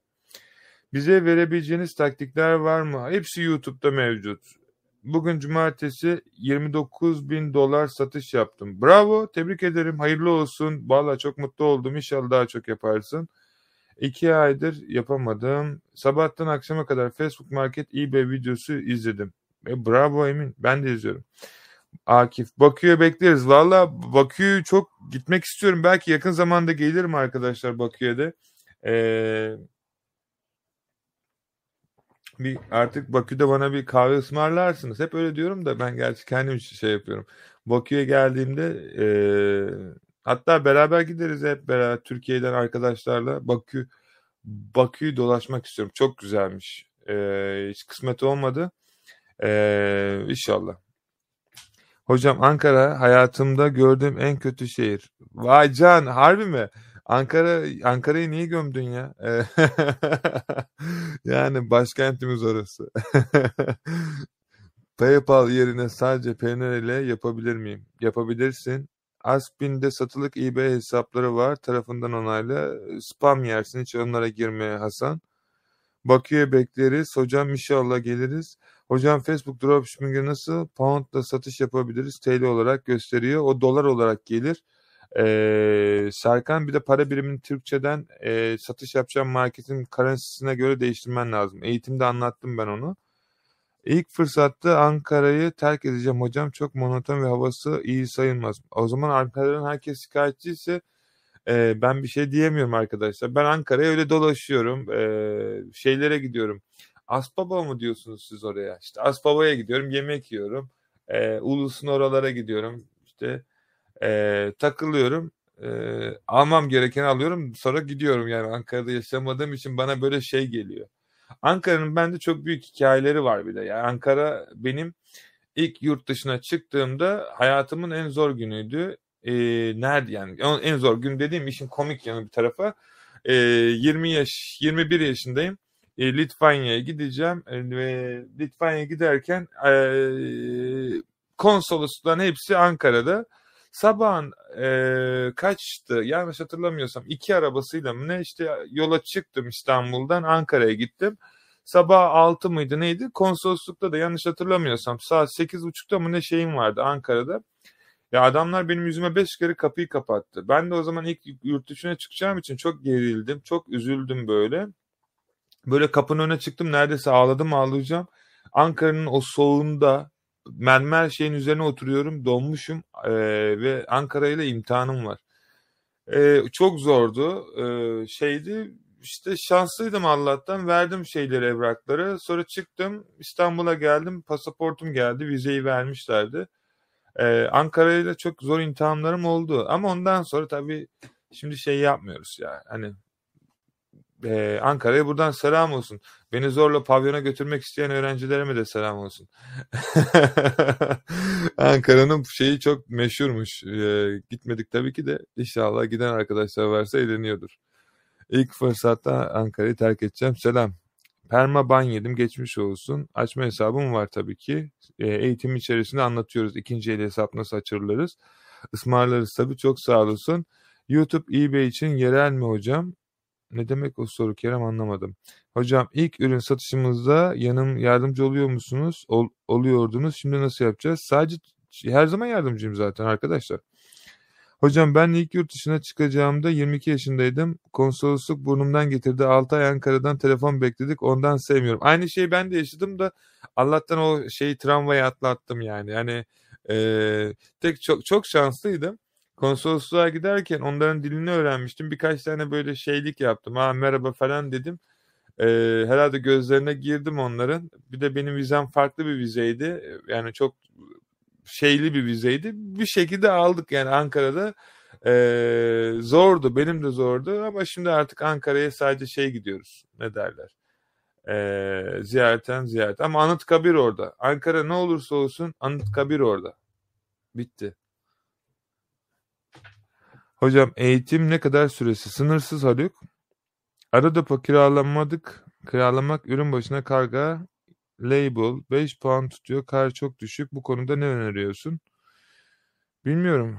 Bize verebileceğiniz taktikler var mı? Hepsi YouTube'da mevcut. Bugün cumartesi 29 bin dolar satış yaptım. Bravo, tebrik ederim. Hayırlı olsun. Valla çok mutlu oldum. İnşallah daha çok yaparsın. İki aydır yapamadım. Sabahtan akşama kadar Facebook Market eBay videosu izledim. E, bravo Emin. Ben de izliyorum. Akif. Bakü'ye bekleriz. Valla Bakü'yü çok gitmek istiyorum. Belki yakın zamanda gelirim arkadaşlar Bakü'ye de. Ee, bir artık Bakü'de bana bir kahve ısmarlarsınız. Hep öyle diyorum da ben gerçi kendim için şey yapıyorum. Bakü'ye geldiğimde e, hatta beraber gideriz hep beraber Türkiye'den arkadaşlarla Bakü Bakü'yü dolaşmak istiyorum. Çok güzelmiş. E, hiç kısmet olmadı. E, inşallah. Hocam Ankara hayatımda gördüğüm en kötü şehir. Vay can harbi mi? Ankara Ankara'yı niye gömdün ya? <laughs> yani başkentimiz orası. <laughs> PayPal yerine sadece Payoneer ile yapabilir miyim? Yapabilirsin. Aspin'de satılık eBay hesapları var. Tarafından onayla. Spam yersin. Hiç onlara girmeye Hasan. Bakü'ye bekleriz. Hocam inşallah geliriz. Hocam Facebook dropshipping'e nasıl pound'la satış yapabiliriz? TL olarak gösteriyor. O dolar olarak gelir. Ee, Serkan bir de para birimini Türkçeden e, satış yapacağım marketin currency'sine göre değiştirmen lazım. Eğitimde anlattım ben onu. İlk fırsatta Ankara'yı terk edeceğim hocam. Çok monoton ve havası iyi sayılmaz. O zaman Ankara'dan herkes şikayetçiyse e, ben bir şey diyemiyorum arkadaşlar. Ben Ankara'ya öyle dolaşıyorum. E, şeylere gidiyorum. Aspava mı diyorsunuz siz oraya? İşte Aspava'ya gidiyorum, yemek yiyorum. E, Ulus'un oralara gidiyorum. İşte e, takılıyorum. E, almam gerekeni alıyorum. Sonra gidiyorum. Yani Ankara'da yaşamadığım için bana böyle şey geliyor. Ankara'nın bende çok büyük hikayeleri var bir de. Yani Ankara benim ilk yurt dışına çıktığımda hayatımın en zor günüydü. E, nerede yani? En zor gün dediğim işin komik yanı bir tarafa. E, 20 yaş, 21 yaşındayım e, Litvanya'ya gideceğim ve Litvanya'ya giderken e, konsolosluğun hepsi Ankara'da. Sabahın e, kaçtı yanlış hatırlamıyorsam iki arabasıyla mı ne işte yola çıktım İstanbul'dan Ankara'ya gittim. Sabah 6 mıydı neydi? Konsoloslukta da yanlış hatırlamıyorsam saat 8.30'da mı ne şeyim vardı Ankara'da. Ya adamlar benim yüzüme 5 kere kapıyı kapattı. Ben de o zaman ilk yurt dışına çıkacağım için çok gerildim. Çok üzüldüm böyle. Böyle kapının önüne çıktım neredeyse ağladım ağlayacağım. Ankara'nın o soğuğunda mermer şeyin üzerine oturuyorum donmuşum e, ve Ankara ile imtihanım var. E, çok zordu e, şeydi işte şanslıydım Allah'tan verdim şeyleri evrakları sonra çıktım İstanbul'a geldim pasaportum geldi vizeyi vermişlerdi. Ee, Ankara ile çok zor imtihanlarım oldu ama ondan sonra tabii şimdi şey yapmıyoruz ya hani ee, Ankara'ya buradan selam olsun. Beni zorla pavyona götürmek isteyen öğrencilerime de selam olsun. <laughs> Ankara'nın şeyi çok meşhurmuş. Ee, gitmedik tabii ki de inşallah giden arkadaşlar varsa eğleniyordur. İlk fırsatta Ankara'yı terk edeceğim. Selam. Perma ban yedim geçmiş olsun. Açma hesabım var tabii ki. E, eğitim içerisinde anlatıyoruz. İkinci el hesap nasıl açılırız. Ismarlarız tabii çok sağ olasın. YouTube eBay için yerel mi hocam? Ne demek o soru Kerem anlamadım. Hocam ilk ürün satışımızda yanım yardımcı oluyor musunuz? Ol, oluyordunuz. Şimdi nasıl yapacağız? Sadece her zaman yardımcıyım zaten arkadaşlar. Hocam ben ilk yurt dışına çıkacağımda 22 yaşındaydım. Konsolosluk burnumdan getirdi. 6 ay Ankara'dan telefon bekledik. Ondan sevmiyorum. Aynı şeyi ben de yaşadım da Allah'tan o şeyi travmayı atlattım yani. Yani e, tek çok çok şanslıydım. Konsolosluğa giderken onların dilini öğrenmiştim. Birkaç tane böyle şeylik yaptım. Ha merhaba falan dedim. E, herhalde gözlerine girdim onların. Bir de benim vizem farklı bir vizeydi. Yani çok şeyli bir vizeydi. Bir şekilde aldık yani Ankara'da. Ee, zordu benim de zordu ama şimdi artık Ankara'ya sadece şey gidiyoruz ne derler? Ee, ziyareten ziyaret. Ama Anıtkabir orada. Ankara ne olursa olsun Anıtkabir orada. Bitti. Hocam eğitim ne kadar süresi? Sınırsız Haluk. Arada kiralamadık. Kiralamak ürün başına karga Label 5 puan tutuyor. Kar çok düşük. Bu konuda ne öneriyorsun? Bilmiyorum.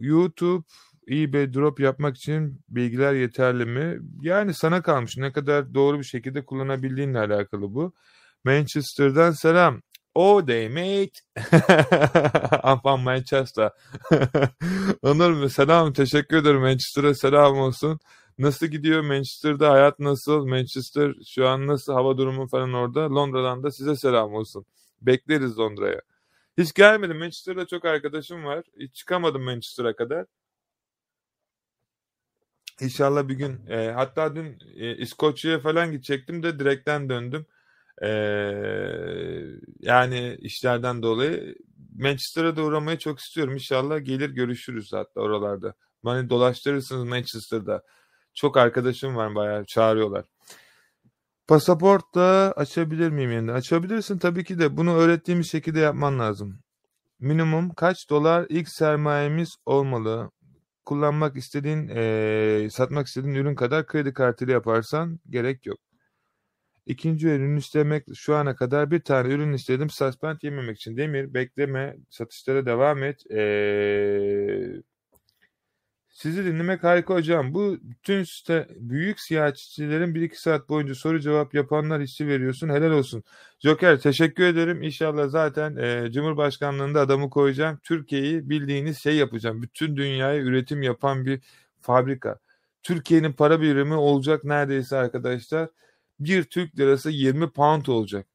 YouTube, eBay drop yapmak için bilgiler yeterli mi? Yani sana kalmış. Ne kadar doğru bir şekilde kullanabildiğinle alakalı bu. Manchester'dan selam. Oh day mate. <laughs> I'm from Manchester. <laughs> Onur selam. Teşekkür ederim. Manchester'a selam olsun. Nasıl gidiyor Manchester'da hayat nasıl? Manchester şu an nasıl hava durumu falan orada? Londra'dan da size selam olsun. Bekleriz Londra'ya. Hiç gelmedim. Manchester'da çok arkadaşım var. Hiç çıkamadım Manchester'a kadar. İnşallah bir gün e, hatta dün e, İskoçya'ya falan gidecektim de direkten döndüm. E, yani işlerden dolayı Manchester'a da uğramayı çok istiyorum. İnşallah gelir görüşürüz hatta oralarda. Beni dolaştırırsınız Manchester'da. Çok arkadaşım var bayağı çağırıyorlar. Pasaport da açabilir miyim yeniden? Açabilirsin tabii ki de bunu öğrettiğimiz şekilde yapman lazım. Minimum kaç dolar ilk sermayemiz olmalı? Kullanmak istediğin, e, satmak istediğin ürün kadar kredi kartıyla yaparsan gerek yok. İkinci ürün istemek şu ana kadar bir tane ürün istedim suspend yememek için. Demir bekleme satışlara devam et. Ee, sizi dinlemek harika hocam. Bu bütün işte büyük siyasetçilerin 1-2 saat boyunca soru cevap yapanlar hissi veriyorsun. Helal olsun. Joker teşekkür ederim. İnşallah zaten e, Cumhurbaşkanlığında adamı koyacağım. Türkiye'yi bildiğiniz şey yapacağım. Bütün dünyaya üretim yapan bir fabrika. Türkiye'nin para birimi olacak neredeyse arkadaşlar. Bir Türk lirası 20 pound olacak.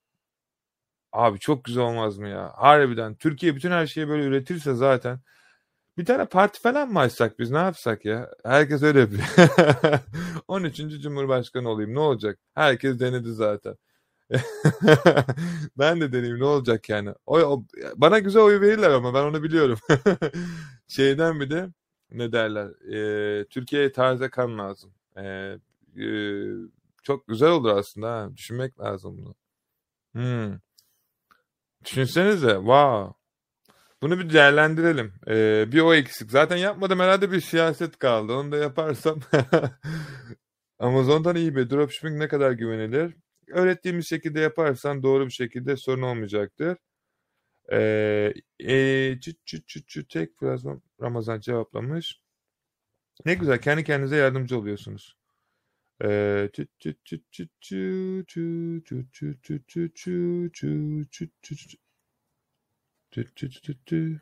Abi çok güzel olmaz mı ya? Harbiden. Türkiye bütün her şeyi böyle üretirse zaten bir tane parti falan mı açsak biz ne yapsak ya? Herkes öyle yapıyor. <laughs> 13. Cumhurbaşkanı olayım ne olacak? Herkes denedi zaten. <laughs> ben de deneyim ne olacak yani. O, o, bana güzel oy verirler ama ben onu biliyorum. <laughs> Şeyden bir de ne derler? E, Türkiye'ye taze kan lazım. E, e, çok güzel olur aslında ha. Düşünmek lazım bunu. Hmm. Düşünsenize. Wow. Bunu bir değerlendirelim. Ee, bir o eksik. Zaten yapmadım herhalde bir siyaset kaldı. Onu da yaparsam. Amazon'dan iyi bir dropshipping ne kadar güvenilir? Öğrettiğimiz şekilde yaparsan doğru bir şekilde sorun olmayacaktır. Ee, e, çü, çü, çü, çü, tek Ramazan cevaplamış. Ne güzel kendi kendinize yardımcı oluyorsunuz. Ee, çü, çü, çü, çü, çü, çü, çü, çü, çü, çü, çü, Tü tü tü tü.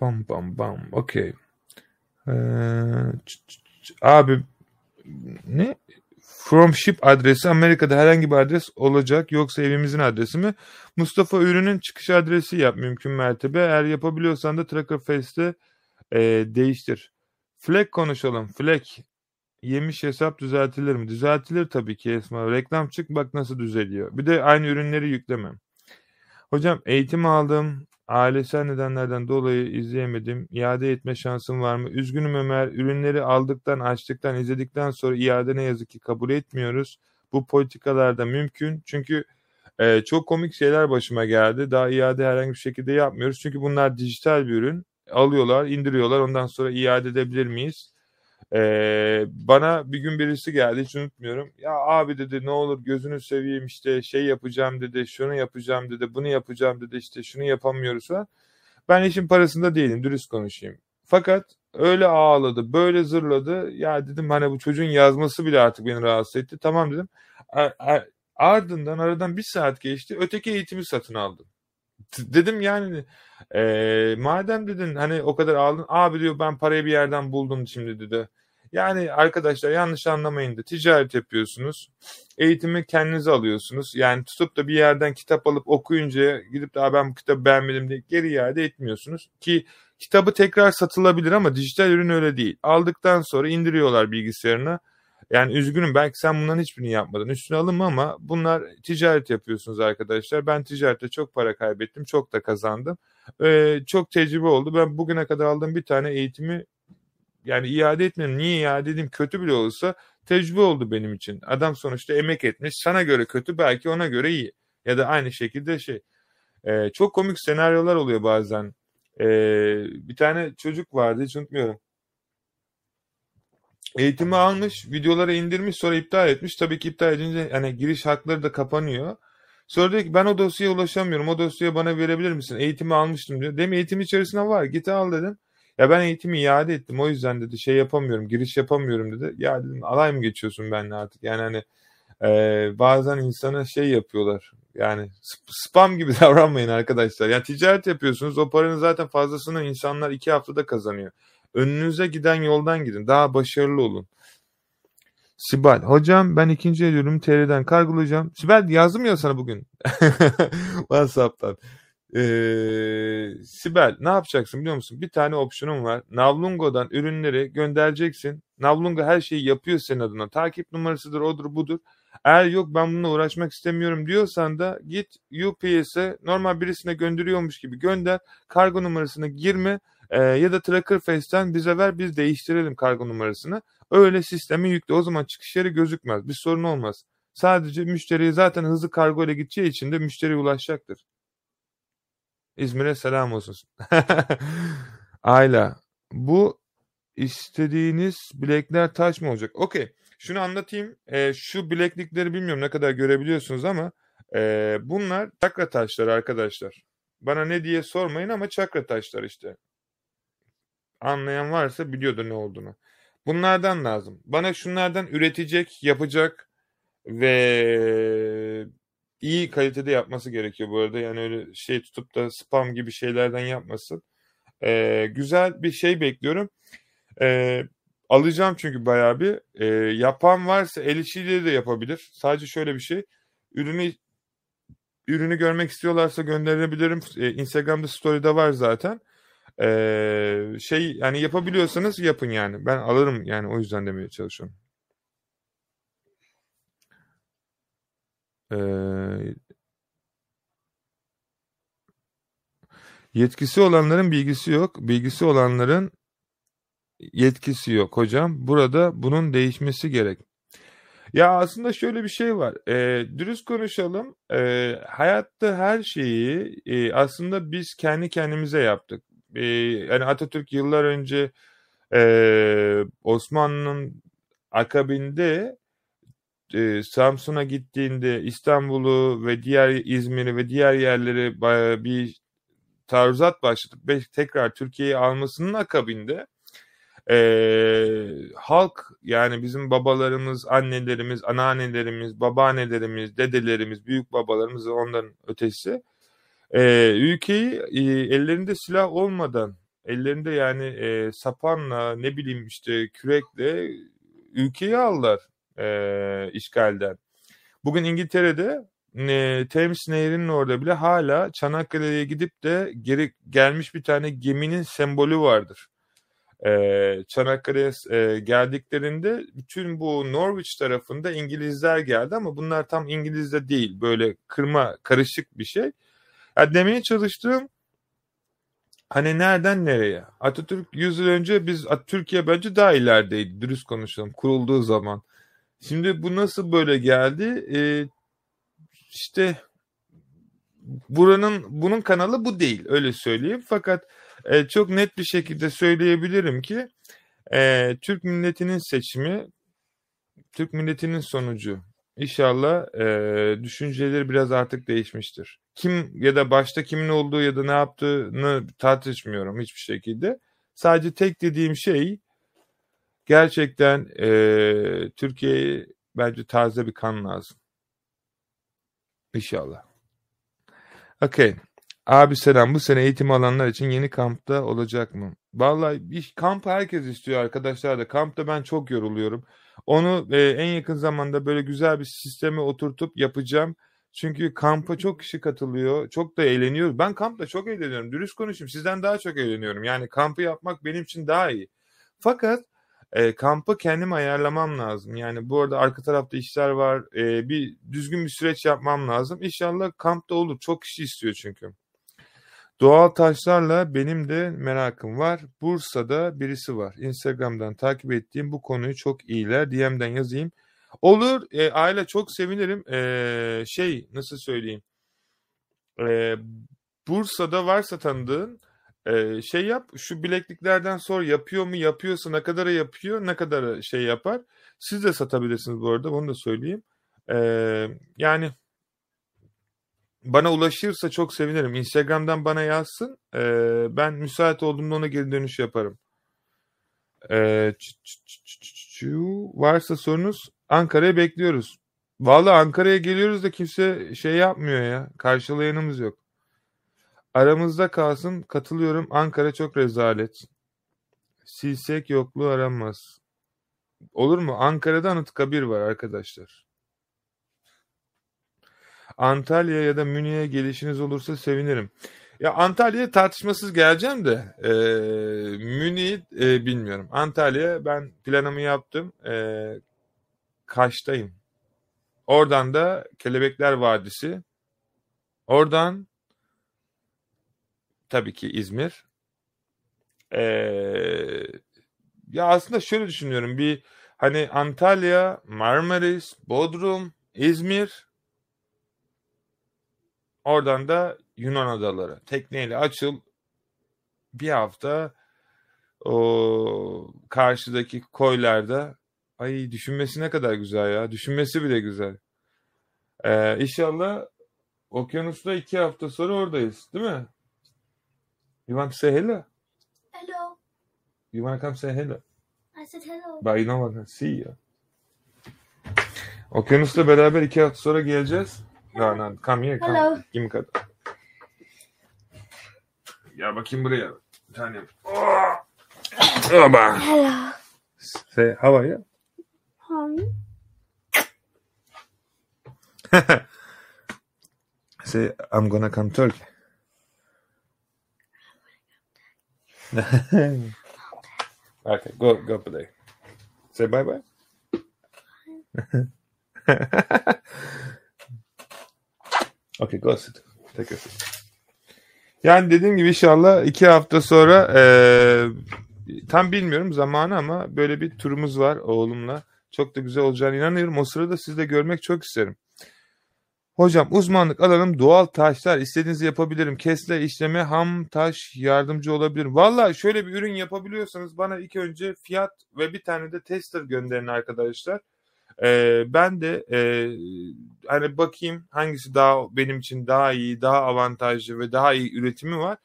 Bam bam bam. Okey. Ee, abi ne? From ship adresi Amerika'da herhangi bir adres olacak yoksa evimizin adresi mi? Mustafa ürünün çıkış adresi yap mümkün mertebe. Eğer yapabiliyorsan da Tracker Face'te e, değiştir. Fleck konuşalım. Fleck. Yemiş hesap düzeltilir mi? Düzeltilir tabii ki Esma. Reklam çık bak nasıl düzeliyor. Bir de aynı ürünleri yüklemem. Hocam eğitim aldım. Ailesel nedenlerden dolayı izleyemedim. İade etme şansım var mı? Üzgünüm Ömer. Ürünleri aldıktan, açtıktan, izledikten sonra iade ne yazık ki kabul etmiyoruz. Bu politikalarda mümkün. Çünkü e, çok komik şeyler başıma geldi. Daha iade herhangi bir şekilde yapmıyoruz. Çünkü bunlar dijital bir ürün. Alıyorlar, indiriyorlar. Ondan sonra iade edebilir miyiz? Ee, bana bir gün birisi geldi hiç unutmuyorum. Ya abi dedi ne olur gözünü seveyim işte şey yapacağım dedi, şunu yapacağım dedi, bunu yapacağım dedi işte şunu yapamıyoruz falan. Ben işin parasında değilim dürüst konuşayım. Fakat öyle ağladı, böyle zırladı. Ya dedim hani bu çocuğun yazması bile artık beni rahatsız etti. Tamam dedim. Ardından aradan bir saat geçti. Öteki eğitimi satın aldım. Dedim yani e, madem dedin hani o kadar aldın. Abi diyor ben parayı bir yerden buldum şimdi dedi. Yani arkadaşlar yanlış anlamayın da ticaret yapıyorsunuz. Eğitimi kendinize alıyorsunuz. Yani tutup da bir yerden kitap alıp okuyunca gidip de ben bu kitabı beğenmedim diye geri iade etmiyorsunuz. Ki kitabı tekrar satılabilir ama dijital ürün öyle değil. Aldıktan sonra indiriyorlar bilgisayarına. Yani üzgünüm belki sen bunların hiçbirini yapmadın. Üstüne alınma ama bunlar ticaret yapıyorsunuz arkadaşlar. Ben ticarette çok para kaybettim. Çok da kazandım. Ee, çok tecrübe oldu. Ben bugüne kadar aldığım bir tane eğitimi yani iade etmedim. Niye iade edeyim? Kötü bile olsa tecrübe oldu benim için. Adam sonuçta emek etmiş. Sana göre kötü belki ona göre iyi. Ya da aynı şekilde şey. Ee, çok komik senaryolar oluyor bazen. Ee, bir tane çocuk vardı hiç unutmuyorum. Eğitimi almış, videoları indirmiş sonra iptal etmiş. Tabii ki iptal edince hani giriş hakları da kapanıyor. Sonra diyor ki ben o dosyaya ulaşamıyorum. O dosyayı bana verebilir misin? Eğitimi almıştım diyor. Demin eğitim içerisinde var. Git al dedim. Ya ben eğitimi iade ettim. O yüzden dedi şey yapamıyorum. Giriş yapamıyorum dedi. Ya dedim alay mı geçiyorsun benimle artık? Yani hani e, bazen insana şey yapıyorlar. Yani spam gibi <laughs> davranmayın arkadaşlar. Yani ticaret yapıyorsunuz. O paranın zaten fazlasını insanlar iki haftada kazanıyor. Önünüze giden yoldan gidin. Daha başarılı olun. Sibel. Hocam ben ikinci el ürünü TR'den kargolayacağım. Sibel yazdım ya sana bugün. <laughs> WhatsApp'tan. Ee, Sibel ne yapacaksın biliyor musun? Bir tane opsiyonum var. Navlungo'dan ürünleri göndereceksin. Navlungo her şeyi yapıyor senin adına. Takip numarasıdır, odur, budur. Eğer yok ben bununla uğraşmak istemiyorum diyorsan da git UPS'e normal birisine gönderiyormuş gibi gönder. Kargo numarasına girme e, ya da Tracker Face'ten bize ver biz değiştirelim kargo numarasını. Öyle sistemi yükle. O zaman çıkış yeri gözükmez. Bir sorun olmaz. Sadece müşteriye zaten hızlı kargo ile gideceği için de müşteriye ulaşacaktır. İzmir'e selam olsun. <laughs> Ayla. Bu istediğiniz bilekler taş mı olacak? Okey. Şunu anlatayım. E, şu bileklikleri bilmiyorum ne kadar görebiliyorsunuz ama e, bunlar çakra taşları arkadaşlar. Bana ne diye sormayın ama çakra taşlar işte. Anlayan varsa biliyordur ne olduğunu. Bunlardan lazım. Bana şunlardan üretecek, yapacak ve iyi kalitede yapması gerekiyor bu arada. Yani öyle şey tutup da spam gibi şeylerden yapmasın. Ee, güzel bir şey bekliyorum. Ee, alacağım çünkü bayağı bir. Ee, yapan varsa el işiyle de yapabilir. Sadece şöyle bir şey. Ürünü ürünü görmek istiyorlarsa gönderebilirim. Ee, Instagram'da story'de var zaten. Ee, şey yani yapabiliyorsanız yapın yani. Ben alırım yani o yüzden demeye çalışıyorum. Ee, yetkisi olanların bilgisi yok. Bilgisi olanların yetkisi yok hocam. Burada bunun değişmesi gerek. Ya aslında şöyle bir şey var. E, dürüst konuşalım. E, hayatta her şeyi e, aslında biz kendi kendimize yaptık e, yani Atatürk yıllar önce e, Osmanlı'nın akabinde e, Samsun'a gittiğinde İstanbul'u ve diğer İzmir'i ve diğer yerleri bir tarzat başlatıp ve tekrar Türkiye'yi almasının akabinde e, halk yani bizim babalarımız, annelerimiz, anneannelerimiz, babaannelerimiz, dedelerimiz, büyük babalarımız ve onların ötesi e, ülkeyi e, ellerinde silah olmadan, ellerinde yani e, sapanla ne bileyim işte kürekle ülkeyi aldılar e, işgalden. Bugün İngiltere'de e, Thames Nehri'nin orada bile hala Çanakkale'ye gidip de geri gelmiş bir tane geminin sembolü vardır. E, Çanakkale'ye e, geldiklerinde bütün bu Norwich tarafında İngilizler geldi ama bunlar tam İngilizde değil. Böyle kırma karışık bir şey. Ya demeye çalıştığım hani nereden nereye? Atatürk 100 yıl önce biz Türkiye bence daha ilerideydi dürüst konuşalım kurulduğu zaman. Şimdi bu nasıl böyle geldi? Ee, işte buranın bunun kanalı bu değil öyle söyleyeyim. Fakat e, çok net bir şekilde söyleyebilirim ki E, Türk milletinin seçimi, Türk milletinin sonucu. İnşallah e, düşünceleri biraz artık değişmiştir. Kim ya da başta kimin olduğu ya da ne yaptığını tartışmıyorum hiçbir şekilde. Sadece tek dediğim şey gerçekten e, Türkiye'ye bence taze bir kan lazım. İnşallah. Okey. Abi selam. Bu sene eğitim alanlar için yeni kampta olacak mı? Vallahi bir kamp herkes istiyor arkadaşlar da. Kampta ben çok yoruluyorum. Onu e, en yakın zamanda böyle güzel bir sisteme oturtup yapacağım. Çünkü kampa çok kişi katılıyor. Çok da eğleniyoruz. Ben kampta çok eğleniyorum. Dürüst konuşayım. Sizden daha çok eğleniyorum. Yani kampı yapmak benim için daha iyi. Fakat e, kampı kendim ayarlamam lazım. Yani bu arada arka tarafta işler var. E, bir düzgün bir süreç yapmam lazım. İnşallah kampta olur. Çok kişi istiyor çünkü. Doğal taşlarla benim de merakım var. Bursa'da birisi var. Instagram'dan takip ettiğim bu konuyu çok iyiler. DM'den yazayım. Olur. E, aile çok sevinirim. E, şey nasıl söyleyeyim. E, Bursa'da varsa tanıdığın e, şey yap. Şu bilekliklerden sor yapıyor mu? Yapıyorsa ne kadara yapıyor? Ne kadara şey yapar? Siz de satabilirsiniz bu arada. Onu da söyleyeyim. E, yani bana ulaşırsa çok sevinirim. Instagram'dan bana yazsın. Ee, ben müsait olduğumda ona geri dönüş yaparım. Ee, varsa sorunuz Ankara'ya bekliyoruz. Valla Ankara'ya geliyoruz da kimse şey yapmıyor ya. Karşılayanımız yok. Aramızda kalsın. Katılıyorum. Ankara çok rezalet. Silsek yokluğu aranmaz. Olur mu? Ankara'da Anıtkabir var arkadaşlar. Antalya ya da Münih'e gelişiniz olursa sevinirim. Ya Antalya'ya tartışmasız geleceğim de e, Münih e, bilmiyorum. Antalya ben planımı yaptım. E, Kaş'tayım. Oradan da Kelebekler Vadisi. Oradan tabii ki İzmir. E, ya aslında şöyle düşünüyorum. Bir hani Antalya, Marmaris, Bodrum, İzmir Oradan da Yunan adaları. Tekneyle açıl bir hafta o karşıdaki koylarda ay düşünmesi ne kadar güzel ya. Düşünmesi bile güzel. Ee, inşallah okyanusta iki hafta sonra oradayız. Değil mi? You want to say hello? Hello. You want to come say hello? I said hello. But you don't want to see you. Okyanusla beraber iki hafta sonra geleceğiz. No, no, come here. Come. Hello. Give me cut. Ya bakayım buraya. Bir tane. Oh! Hello. Say, how are you? Um, <laughs> Say, I'm gonna come Turkey. <laughs> okay, go, go play. Say bye bye. <laughs> okay, go sit. Take a seat. Yani dediğim gibi inşallah iki hafta sonra eee, tam bilmiyorum zamanı ama böyle bir turumuz var oğlumla. Çok da güzel olacağını inanıyorum. O sırada sizi de görmek çok isterim. Hocam uzmanlık alanım doğal taşlar. İstediğinizi yapabilirim. Kesle işleme ham taş yardımcı olabilirim. Valla şöyle bir ürün yapabiliyorsanız bana ilk önce fiyat ve bir tane de tester gönderin arkadaşlar. Ee, ben de e, hani bakayım hangisi daha benim için daha iyi, daha avantajlı ve daha iyi üretimi var.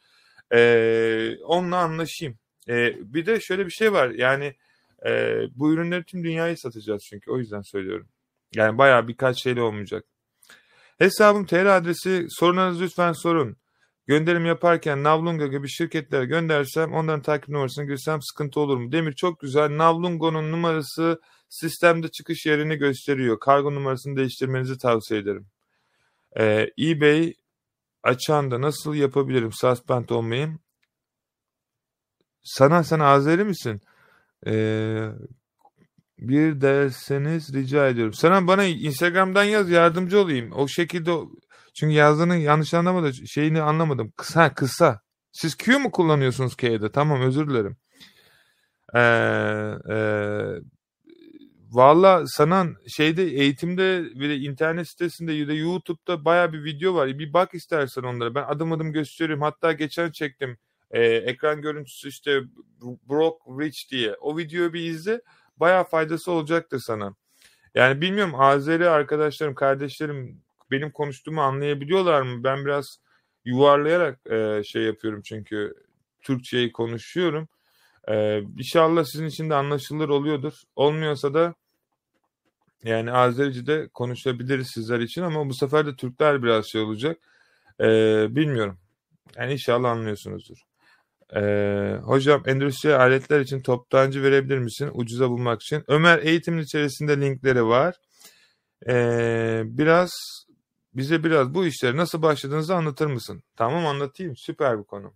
Ee, onunla anlaşayım. Ee, bir de şöyle bir şey var. Yani e, bu ürünleri tüm dünyayı satacağız çünkü o yüzden söylüyorum. Yani bayağı birkaç şeyle olmayacak. Hesabım TL adresi sorunlarınızı lütfen sorun. Gönderim yaparken Navlunga gibi şirketlere göndersem onların takip numarasını girsem sıkıntı olur mu? Demir çok güzel. Navlungo'nun numarası sistemde çıkış yerini gösteriyor. Kargo numarasını değiştirmenizi tavsiye ederim. Ee, eBay açan da nasıl yapabilirim suspend olmayayım? Sana sen Azeri misin? Ee, bir derseniz rica ediyorum. Sana bana Instagram'dan yaz yardımcı olayım. O şekilde çünkü yazdığını yanlış anlamadım. Şeyini anlamadım. Kısa kısa. Siz Q mu kullanıyorsunuz K'de? Tamam özür dilerim. Ee, e, Valla sana şeyde eğitimde ve internet sitesinde da YouTube'da baya bir video var. Bir bak istersen onlara. Ben adım adım gösteriyorum. Hatta geçen çektim. e, ekran görüntüsü işte Brock Rich diye. O videoyu bir izle. Bayağı faydası olacaktır sana. Yani bilmiyorum Azeri arkadaşlarım, kardeşlerim benim konuştuğumu anlayabiliyorlar mı? Ben biraz yuvarlayarak e, şey yapıyorum çünkü Türkçeyi konuşuyorum. E, inşallah sizin için de anlaşılır oluyordur. Olmuyorsa da yani Azerice'de konuşabiliriz sizler için ama bu sefer de Türkler biraz şey olacak. E, bilmiyorum. Yani inşallah anlıyorsunuzdur. Ee, hocam endüstri aletler için toptancı verebilir misin ucuza bulmak için? Ömer eğitimin içerisinde linkleri var. Ee, biraz bize biraz bu işleri nasıl başladığınızı anlatır mısın? Tamam anlatayım. Süper bir konu.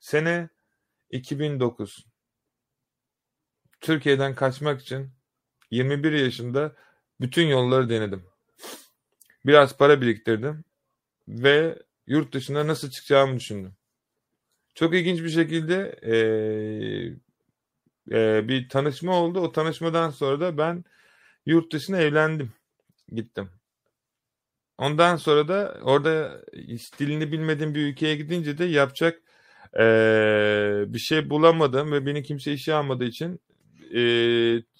Sene 2009. Türkiye'den kaçmak için 21 yaşında bütün yolları denedim. Biraz para biriktirdim ve yurt dışına nasıl çıkacağımı düşündüm. Çok ilginç bir şekilde e, e, bir tanışma oldu. O tanışmadan sonra da ben yurt dışına evlendim. Gittim. Ondan sonra da orada dilini bilmediğim bir ülkeye gidince de yapacak e, bir şey bulamadım ve beni kimse işe almadığı için e,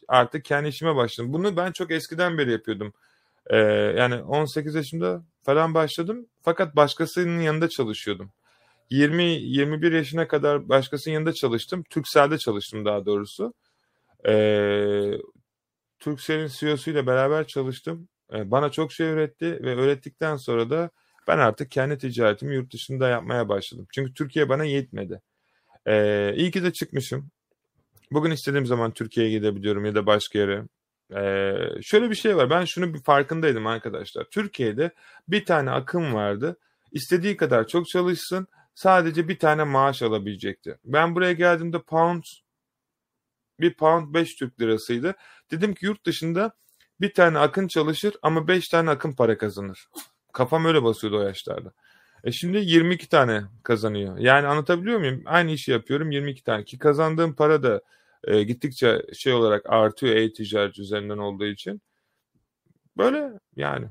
artık kendi işime başladım. Bunu ben çok eskiden beri yapıyordum. E, yani 18 yaşımda falan başladım. Fakat başkasının yanında çalışıyordum. 20-21 yaşına kadar başkasının yanında çalıştım. Türkcell'de çalıştım daha doğrusu. Ee, Turkcell'in CEO'suyla beraber çalıştım. Ee, bana çok şey öğretti ve öğrettikten sonra da ben artık kendi ticaretimi yurt dışında yapmaya başladım. Çünkü Türkiye bana yetmedi. Ee, iyi ki de çıkmışım. Bugün istediğim zaman Türkiye'ye gidebiliyorum ya da başka yere. Ee, şöyle bir şey var. Ben şunu bir farkındaydım arkadaşlar. Türkiye'de bir tane akım vardı. İstediği kadar çok çalışsın sadece bir tane maaş alabilecekti. Ben buraya geldiğimde pound bir pound 5 Türk lirasıydı. Dedim ki yurt dışında bir tane akın çalışır ama 5 tane akın para kazanır. Kafam öyle basıyordu o yaşlarda. E şimdi 22 tane kazanıyor. Yani anlatabiliyor muyum? Aynı işi yapıyorum 22 tane ki kazandığım para da e, gittikçe şey olarak artıyor e-ticaret üzerinden olduğu için. Böyle yani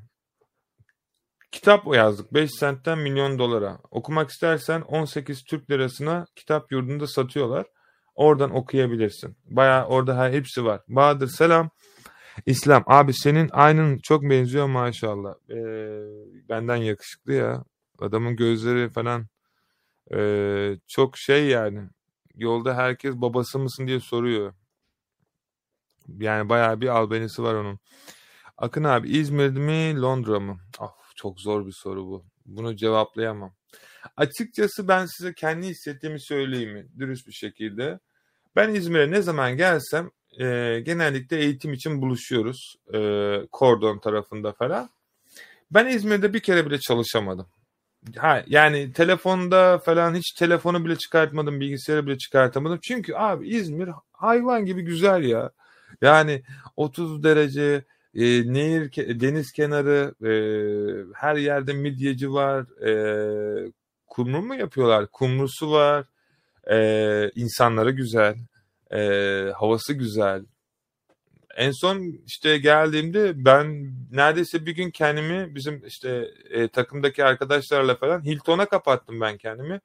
Kitap yazdık 5 sentten milyon dolara. Okumak istersen 18 Türk lirasına kitap yurdunda satıyorlar. Oradan okuyabilirsin. Baya orada her hepsi var. Bahadır selam. İslam abi senin aynın çok benziyor maşallah. Ee, benden yakışıklı ya. Adamın gözleri falan ee, çok şey yani. Yolda herkes babası mısın diye soruyor. Yani bayağı bir albenisi var onun. Akın abi İzmir mi Londra mı? Oh, çok zor bir soru bu. Bunu cevaplayamam. Açıkçası ben size kendi hissettiğimi söyleyeyim mi? Dürüst bir şekilde. Ben İzmir'e ne zaman gelsem e, genellikle eğitim için buluşuyoruz. E, Kordon tarafında falan. Ben İzmir'de bir kere bile çalışamadım. Ha, yani telefonda falan hiç telefonu bile çıkartmadım, bilgisayarı bile çıkartamadım. Çünkü abi İzmir hayvan gibi güzel ya. Yani 30 derece e, nehir, deniz kenarı, e, her yerde midyeci var. E, kumru mu yapıyorlar? Kumrusu var. E, insanları güzel. E, havası güzel. En son işte geldiğimde ben neredeyse bir gün kendimi bizim işte e, takımdaki arkadaşlarla falan Hilton'a kapattım ben kendimi.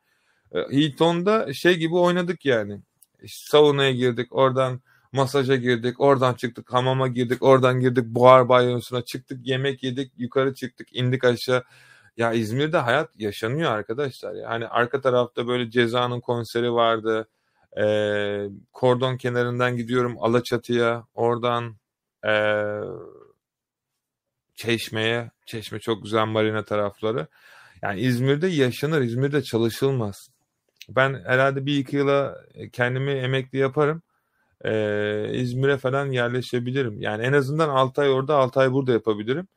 E, Hilton'da şey gibi oynadık yani. İşte saunaya girdik oradan masaja girdik, oradan çıktık, hamama girdik, oradan girdik, buhar banyosuna çıktık, yemek yedik, yukarı çıktık, indik aşağı. Ya İzmir'de hayat yaşanıyor arkadaşlar. Ya. Hani arka tarafta böyle Ceza'nın konseri vardı. Ee, kordon kenarından gidiyorum Alaçatı'ya, oradan e, Çeşme'ye. Çeşme çok güzel marina tarafları. Yani İzmir'de yaşanır, İzmir'de çalışılmaz. Ben herhalde bir iki yıla kendimi emekli yaparım e, İzmir'e falan yerleşebilirim. Yani en azından 6 ay orada 6 ay burada yapabilirim.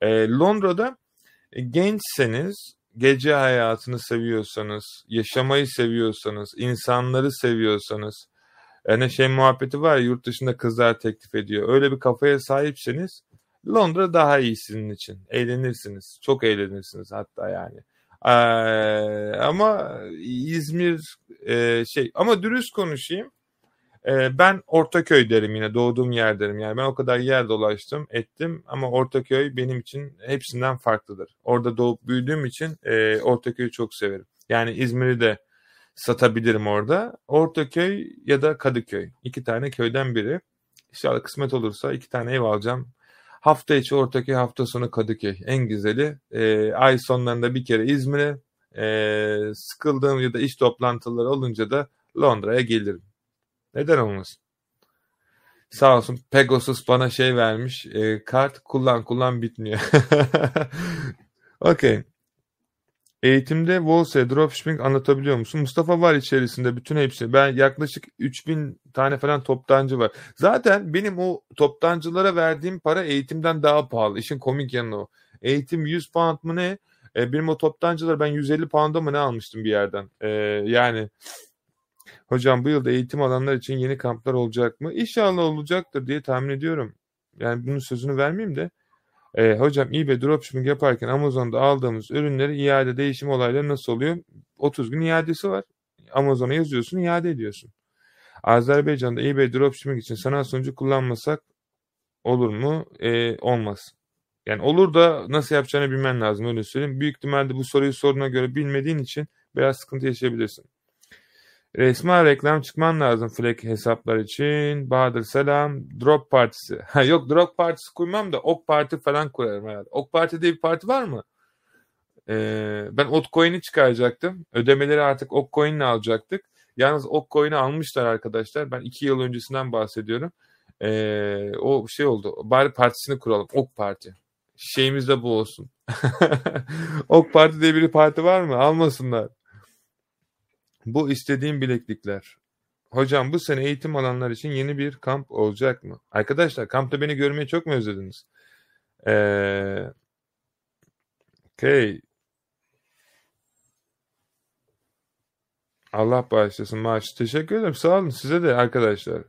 E, Londra'da gençseniz, gece hayatını seviyorsanız, yaşamayı seviyorsanız, insanları seviyorsanız, yani şey muhabbeti var ya yurt dışında kızlar teklif ediyor. Öyle bir kafaya sahipseniz Londra daha iyi sizin için. Eğlenirsiniz. Çok eğlenirsiniz hatta yani. Ee, ama İzmir e, şey ama dürüst konuşayım. E, ben Ortaköy derim yine doğduğum yer derim. Yani ben o kadar yer dolaştım ettim ama Ortaköy benim için hepsinden farklıdır. Orada doğup büyüdüğüm için e, Ortaköy'ü çok severim. Yani İzmir'i de satabilirim orada. Ortaköy ya da Kadıköy. İki tane köyden biri. İnşallah kısmet olursa iki tane ev alacağım. Hafta içi Ortaköy, hafta sonu Kadıköy. En güzeli. E, ay sonlarında bir kere İzmir'e, e, sıkıldığım ya da iş toplantıları olunca da Londra'ya gelirim. Neden olmasın? Sağ olsun Pegasus bana şey vermiş. E, kart kullan kullan bitmiyor. <laughs> Okey. Eğitimde Volse Dropshipping anlatabiliyor musun? Mustafa var içerisinde bütün hepsi. Ben yaklaşık 3000 tane falan toptancı var. Zaten benim o toptancılara verdiğim para eğitimden daha pahalı. İşin komik yanı o. Eğitim 100 pound mı ne? E, benim o toptancılar ben 150 pound'a mı ne almıştım bir yerden. E, yani hocam bu yılda eğitim alanlar için yeni kamplar olacak mı? İnşallah olacaktır diye tahmin ediyorum. Yani bunun sözünü vermeyeyim de. E, hocam eBay dropshipping yaparken Amazon'da aldığımız ürünleri iade değişim olayları nasıl oluyor? 30 gün iadesi var. Amazon'a yazıyorsun iade ediyorsun. Azerbaycan'da eBay dropshipping için sanal sunucu kullanmasak olur mu? E, olmaz. Yani olur da nasıl yapacağını bilmen lazım öyle söyleyeyim. Büyük ihtimalle bu soruyu soruna göre bilmediğin için biraz sıkıntı yaşayabilirsin. Resmi reklam çıkman lazım Fleck hesaplar için. Bahadır selam. Drop partisi. <laughs> Ha, yok drop partisi kurmam da ok parti falan kurarım herhalde. Ok parti diye bir parti var mı? Ee, ben Otcoin'i çıkaracaktım. Ödemeleri artık Okcoin'le alacaktık. Yalnız Okcoin'i almışlar arkadaşlar. Ben iki yıl öncesinden bahsediyorum. Ee, o şey oldu. Bari partisini kuralım. Ok Parti. Şeyimiz de bu olsun. <laughs> ok Parti diye bir parti var mı? Almasınlar. Bu istediğim bileklikler. Hocam bu sene eğitim alanlar için yeni bir kamp olacak mı? Arkadaşlar kampta beni görmeyi çok mu özlediniz? Ee, okay. Allah bağışlasın maaş. Teşekkür ederim. Sağ olun size de arkadaşlar.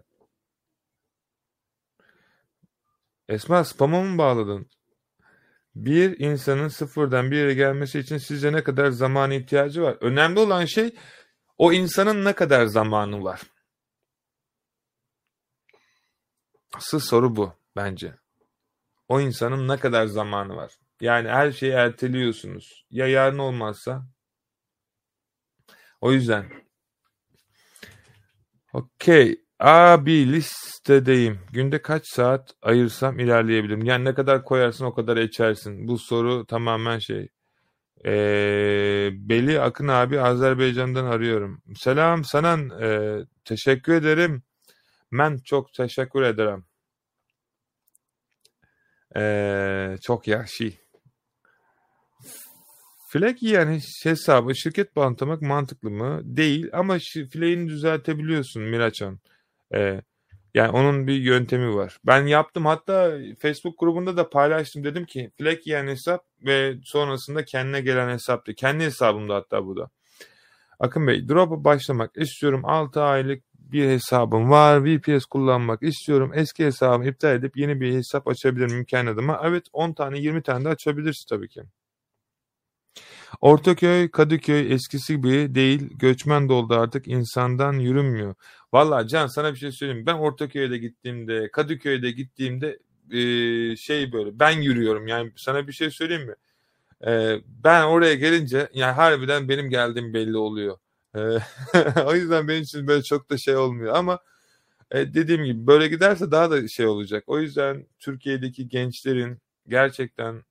Esma spam'a mı bağladın? Bir insanın sıfırdan bir yere gelmesi için sizce ne kadar zaman ihtiyacı var? Önemli olan şey o insanın ne kadar zamanı var? Asıl soru bu bence. O insanın ne kadar zamanı var? Yani her şeyi erteliyorsunuz. Ya yarın olmazsa? O yüzden. Okey. Abi listedeyim. Günde kaç saat ayırsam ilerleyebilirim. Yani ne kadar koyarsın o kadar içersin. Bu soru tamamen şey. Ee, Beli Akın abi Azerbaycan'dan arıyorum. Selam sana e, teşekkür ederim. Ben çok teşekkür ederim. Ee, çok yaşlı. Flek yani hesabı şirket bantlamak mantıklı mı? Değil ama fleğini düzeltebiliyorsun Miraçan. Ee, yani onun bir yöntemi var. Ben yaptım hatta Facebook grubunda da paylaştım. Dedim ki Fleck yiyen hesap ve sonrasında kendine gelen hesaptı. Kendi hesabımda hatta bu da. Akın Bey drop'a başlamak istiyorum. 6 aylık bir hesabım var. VPS kullanmak istiyorum. Eski hesabımı iptal edip yeni bir hesap açabilirim imkan adıma. Evet 10 tane 20 tane de açabilirsin tabii ki. Ortaköy, Kadıköy eskisi gibi değil. Göçmen doldu artık insandan yürünmüyor. Valla Can sana bir şey söyleyeyim. Ben Ortaköy'de gittiğimde, Kadıköy'de gittiğimde e, şey böyle ben yürüyorum. Yani sana bir şey söyleyeyim mi? E, ben oraya gelince yani harbiden benim geldiğim belli oluyor. E, <laughs> o yüzden benim için böyle çok da şey olmuyor ama e, dediğim gibi böyle giderse daha da şey olacak. O yüzden Türkiye'deki gençlerin gerçekten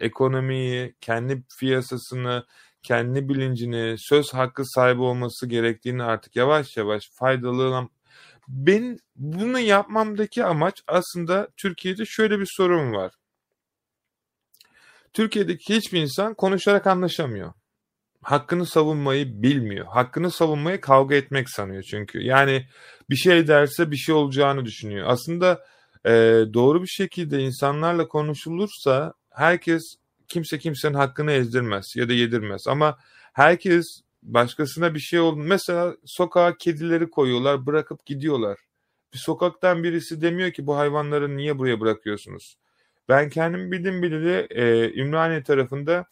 ekonomiyi, kendi piyasasını, kendi bilincini, söz hakkı sahibi olması gerektiğini artık yavaş yavaş faydalı ben bunu yapmamdaki amaç aslında Türkiye'de şöyle bir sorun var. Türkiye'deki hiçbir insan konuşarak anlaşamıyor. Hakkını savunmayı bilmiyor. Hakkını savunmayı kavga etmek sanıyor çünkü. Yani bir şey derse bir şey olacağını düşünüyor. Aslında e, doğru bir şekilde insanlarla konuşulursa herkes kimse kimsenin hakkını ezdirmez ya da yedirmez ama herkes başkasına bir şey oldu. Mesela sokağa kedileri koyuyorlar, bırakıp gidiyorlar. Bir sokaktan birisi demiyor ki bu hayvanları niye buraya bırakıyorsunuz? Ben kendim bildim bileli e, Ümraniye tarafında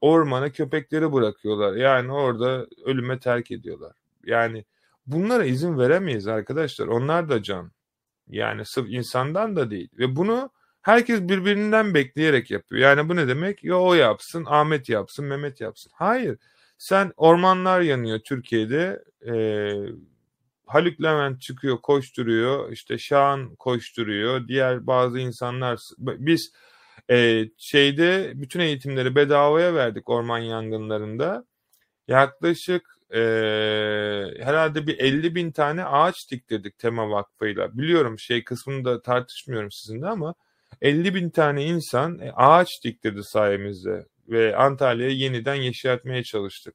ormana köpekleri bırakıyorlar. Yani orada ölüme terk ediyorlar. Yani bunlara izin veremeyiz arkadaşlar. Onlar da can. Yani sırf insandan da değil. Ve bunu Herkes birbirinden bekleyerek yapıyor. Yani bu ne demek? Ya o yapsın, Ahmet yapsın, Mehmet yapsın. Hayır. Sen ormanlar yanıyor Türkiye'de. E, Haluk Levent çıkıyor koşturuyor. işte Şahan koşturuyor. Diğer bazı insanlar biz e, şeyde bütün eğitimleri bedavaya verdik orman yangınlarında. Yaklaşık e, herhalde bir 50 bin tane ağaç diktirdik Tema Vakfı'yla. Biliyorum şey kısmını da tartışmıyorum sizinle ama 50 bin tane insan e, ağaç diktirdi sayemizde ve Antalya'yı yeniden yeşertmeye çalıştık.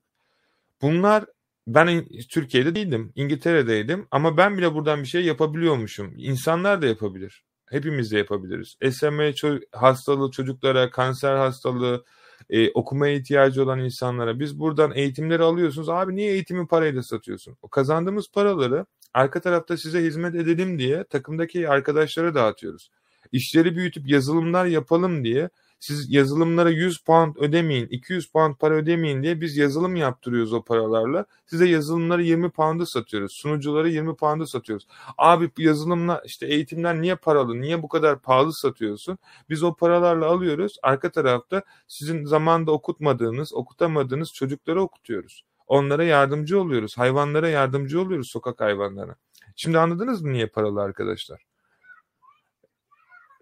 Bunlar ben Türkiye'de değildim, İngiltere'deydim ama ben bile buradan bir şey yapabiliyormuşum. İnsanlar da yapabilir. Hepimiz de yapabiliriz. SMA hastalığı çocuklara, kanser hastalığı, e, okumaya ihtiyacı olan insanlara biz buradan eğitimleri alıyorsunuz. Abi niye eğitimi parayla satıyorsun? O kazandığımız paraları arka tarafta size hizmet edelim diye takımdaki arkadaşlara dağıtıyoruz. İşleri büyütüp yazılımlar yapalım diye siz yazılımlara 100 pound ödemeyin, 200 pound para ödemeyin diye biz yazılım yaptırıyoruz o paralarla. Size yazılımları 20 pound'a satıyoruz. Sunucuları 20 pound'a satıyoruz. Abi yazılımla işte eğitimler niye paralı, niye bu kadar pahalı satıyorsun? Biz o paralarla alıyoruz. Arka tarafta sizin zamanda okutmadığınız, okutamadığınız çocukları okutuyoruz. Onlara yardımcı oluyoruz. Hayvanlara yardımcı oluyoruz sokak hayvanlarına. Şimdi anladınız mı niye paralı arkadaşlar?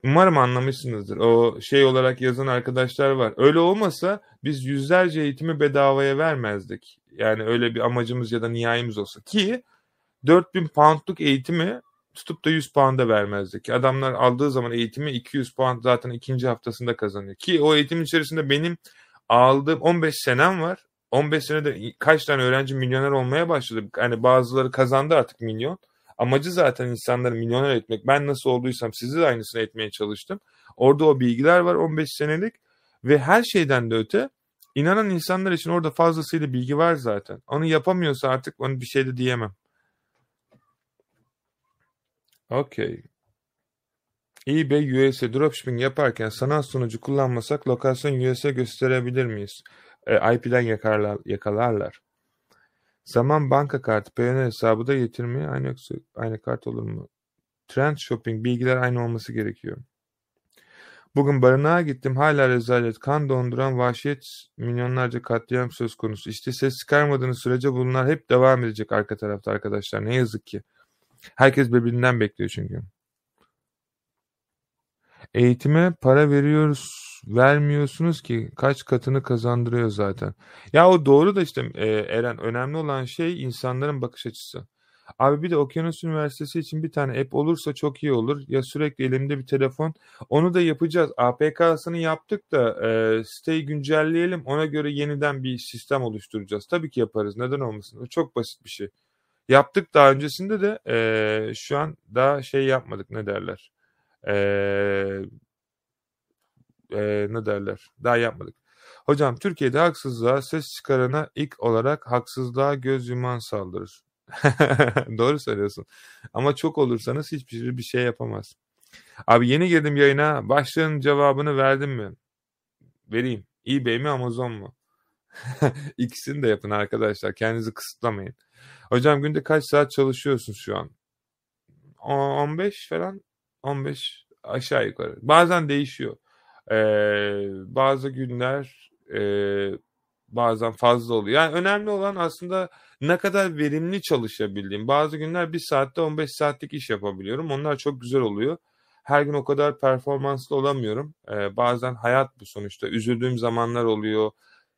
Umarım anlamışsınızdır. O şey olarak yazan arkadaşlar var. Öyle olmasa biz yüzlerce eğitimi bedavaya vermezdik. Yani öyle bir amacımız ya da nihayemiz olsa. Ki 4000 poundluk eğitimi tutup da 100 pound'a vermezdik. Adamlar aldığı zaman eğitimi 200 pound zaten ikinci haftasında kazanıyor. Ki o eğitim içerisinde benim aldığım 15 senem var. 15 senede kaç tane öğrenci milyoner olmaya başladı. Yani bazıları kazandı artık milyon. Amacı zaten insanları milyoner etmek. Ben nasıl olduysam sizi de aynısını etmeye çalıştım. Orada o bilgiler var 15 senelik ve her şeyden de öte inanan insanlar için orada fazlasıyla bilgi var zaten. Onu yapamıyorsa artık onu bir şey de diyemem. Okey. eBay USA dropshipping yaparken sanal sunucu kullanmasak lokasyon USA gösterebilir miyiz? E, IP'den yakarlar, yakalarlar. Zaman banka kartı, PNL hesabı da getirmeye aynı, aynı kart olur mu? Trend shopping bilgiler aynı olması gerekiyor. Bugün barınağa gittim hala rezalet kan donduran vahşet milyonlarca katliam söz konusu. İşte ses çıkarmadığınız sürece bunlar hep devam edecek arka tarafta arkadaşlar ne yazık ki. Herkes birbirinden bekliyor çünkü. Eğitime para veriyoruz vermiyorsunuz ki kaç katını kazandırıyor zaten. Ya o doğru da işte e, Eren önemli olan şey insanların bakış açısı. Abi bir de Okyanus Üniversitesi için bir tane app olursa çok iyi olur. Ya sürekli elimde bir telefon. Onu da yapacağız. APK'sını yaptık da e, siteyi güncelleyelim. Ona göre yeniden bir sistem oluşturacağız. Tabii ki yaparız. Neden olmasın? O çok basit bir şey. Yaptık daha öncesinde de e, şu an daha şey yapmadık ne derler. Eee e, ne derler daha yapmadık. Hocam Türkiye'de haksızlığa ses çıkarana ilk olarak haksızlığa göz yuman saldırır. <laughs> Doğru söylüyorsun. Ama çok olursanız hiçbir bir şey yapamaz. Abi yeni girdim yayına. Başlığın cevabını verdim mi? Vereyim. eBay mi Amazon mu? <laughs> İkisini de yapın arkadaşlar. Kendinizi kısıtlamayın. Hocam günde kaç saat çalışıyorsun şu an? 15 falan. 15 aşağı yukarı. Bazen değişiyor. Ee, bazı günler e, bazen fazla oluyor. Yani önemli olan aslında ne kadar verimli çalışabildiğim. Bazı günler bir saatte 15 saatlik iş yapabiliyorum. Onlar çok güzel oluyor. Her gün o kadar performanslı olamıyorum. Ee, bazen hayat bu sonuçta. Üzüldüğüm zamanlar oluyor.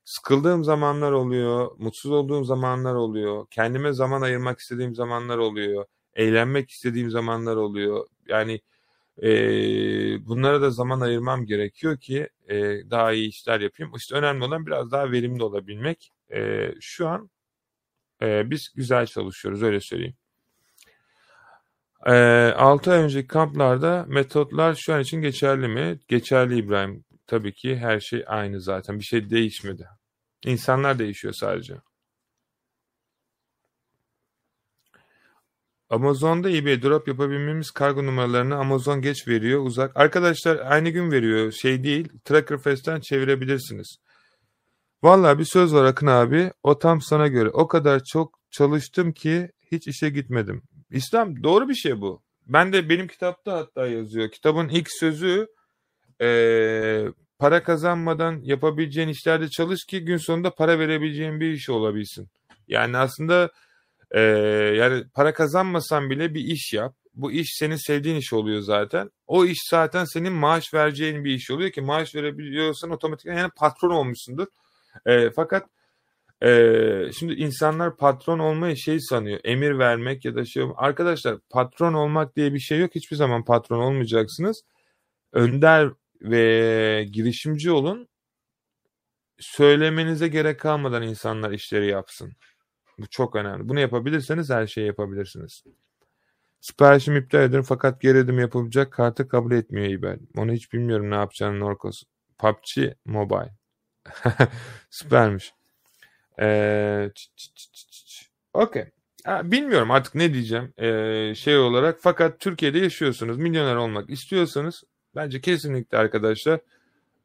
Sıkıldığım zamanlar oluyor. Mutsuz olduğum zamanlar oluyor. Kendime zaman ayırmak istediğim zamanlar oluyor. Eğlenmek istediğim zamanlar oluyor. Yani e, bunlara da zaman ayırmam gerekiyor ki e, daha iyi işler yapayım. İşte önemli olan biraz daha verimli olabilmek. E, şu an e, biz güzel çalışıyoruz öyle söyleyeyim. E, 6 ay önceki kamplarda metotlar şu an için geçerli mi? Geçerli İbrahim. Tabii ki her şey aynı zaten. Bir şey değişmedi. İnsanlar değişiyor sadece. Amazon'da eBay drop yapabilmemiz kargo numaralarını Amazon geç veriyor uzak. Arkadaşlar aynı gün veriyor şey değil. Tracker Fest'ten çevirebilirsiniz. Valla bir söz var Akın abi. O tam sana göre. O kadar çok çalıştım ki hiç işe gitmedim. İslam doğru bir şey bu. Ben de benim kitapta hatta yazıyor. Kitabın ilk sözü ee, para kazanmadan yapabileceğin işlerde çalış ki gün sonunda para verebileceğin bir iş olabilsin. Yani aslında e, yani para kazanmasan bile bir iş yap. Bu iş senin sevdiğin iş oluyor zaten. O iş zaten senin maaş vereceğin bir iş oluyor ki maaş verebiliyorsan otomatikman yani patron olmuşsundur. E, fakat e, şimdi insanlar patron olmayı şey sanıyor. Emir vermek ya da şey. Arkadaşlar patron olmak diye bir şey yok. Hiçbir zaman patron olmayacaksınız. Önder ve girişimci olun. Söylemenize gerek kalmadan insanlar işleri yapsın. Bu çok önemli. Bunu yapabilirseniz her şeyi yapabilirsiniz. Siparişimi iptal ederim fakat geri ödeme yapılacak kartı kabul etmiyor eBay. Onu hiç bilmiyorum ne yapacağını Norkos. PUBG Mobile. <laughs> Süpermiş. Ee, Okey. Bilmiyorum artık ne diyeceğim şey olarak. Fakat Türkiye'de yaşıyorsunuz. Milyoner olmak istiyorsanız bence kesinlikle arkadaşlar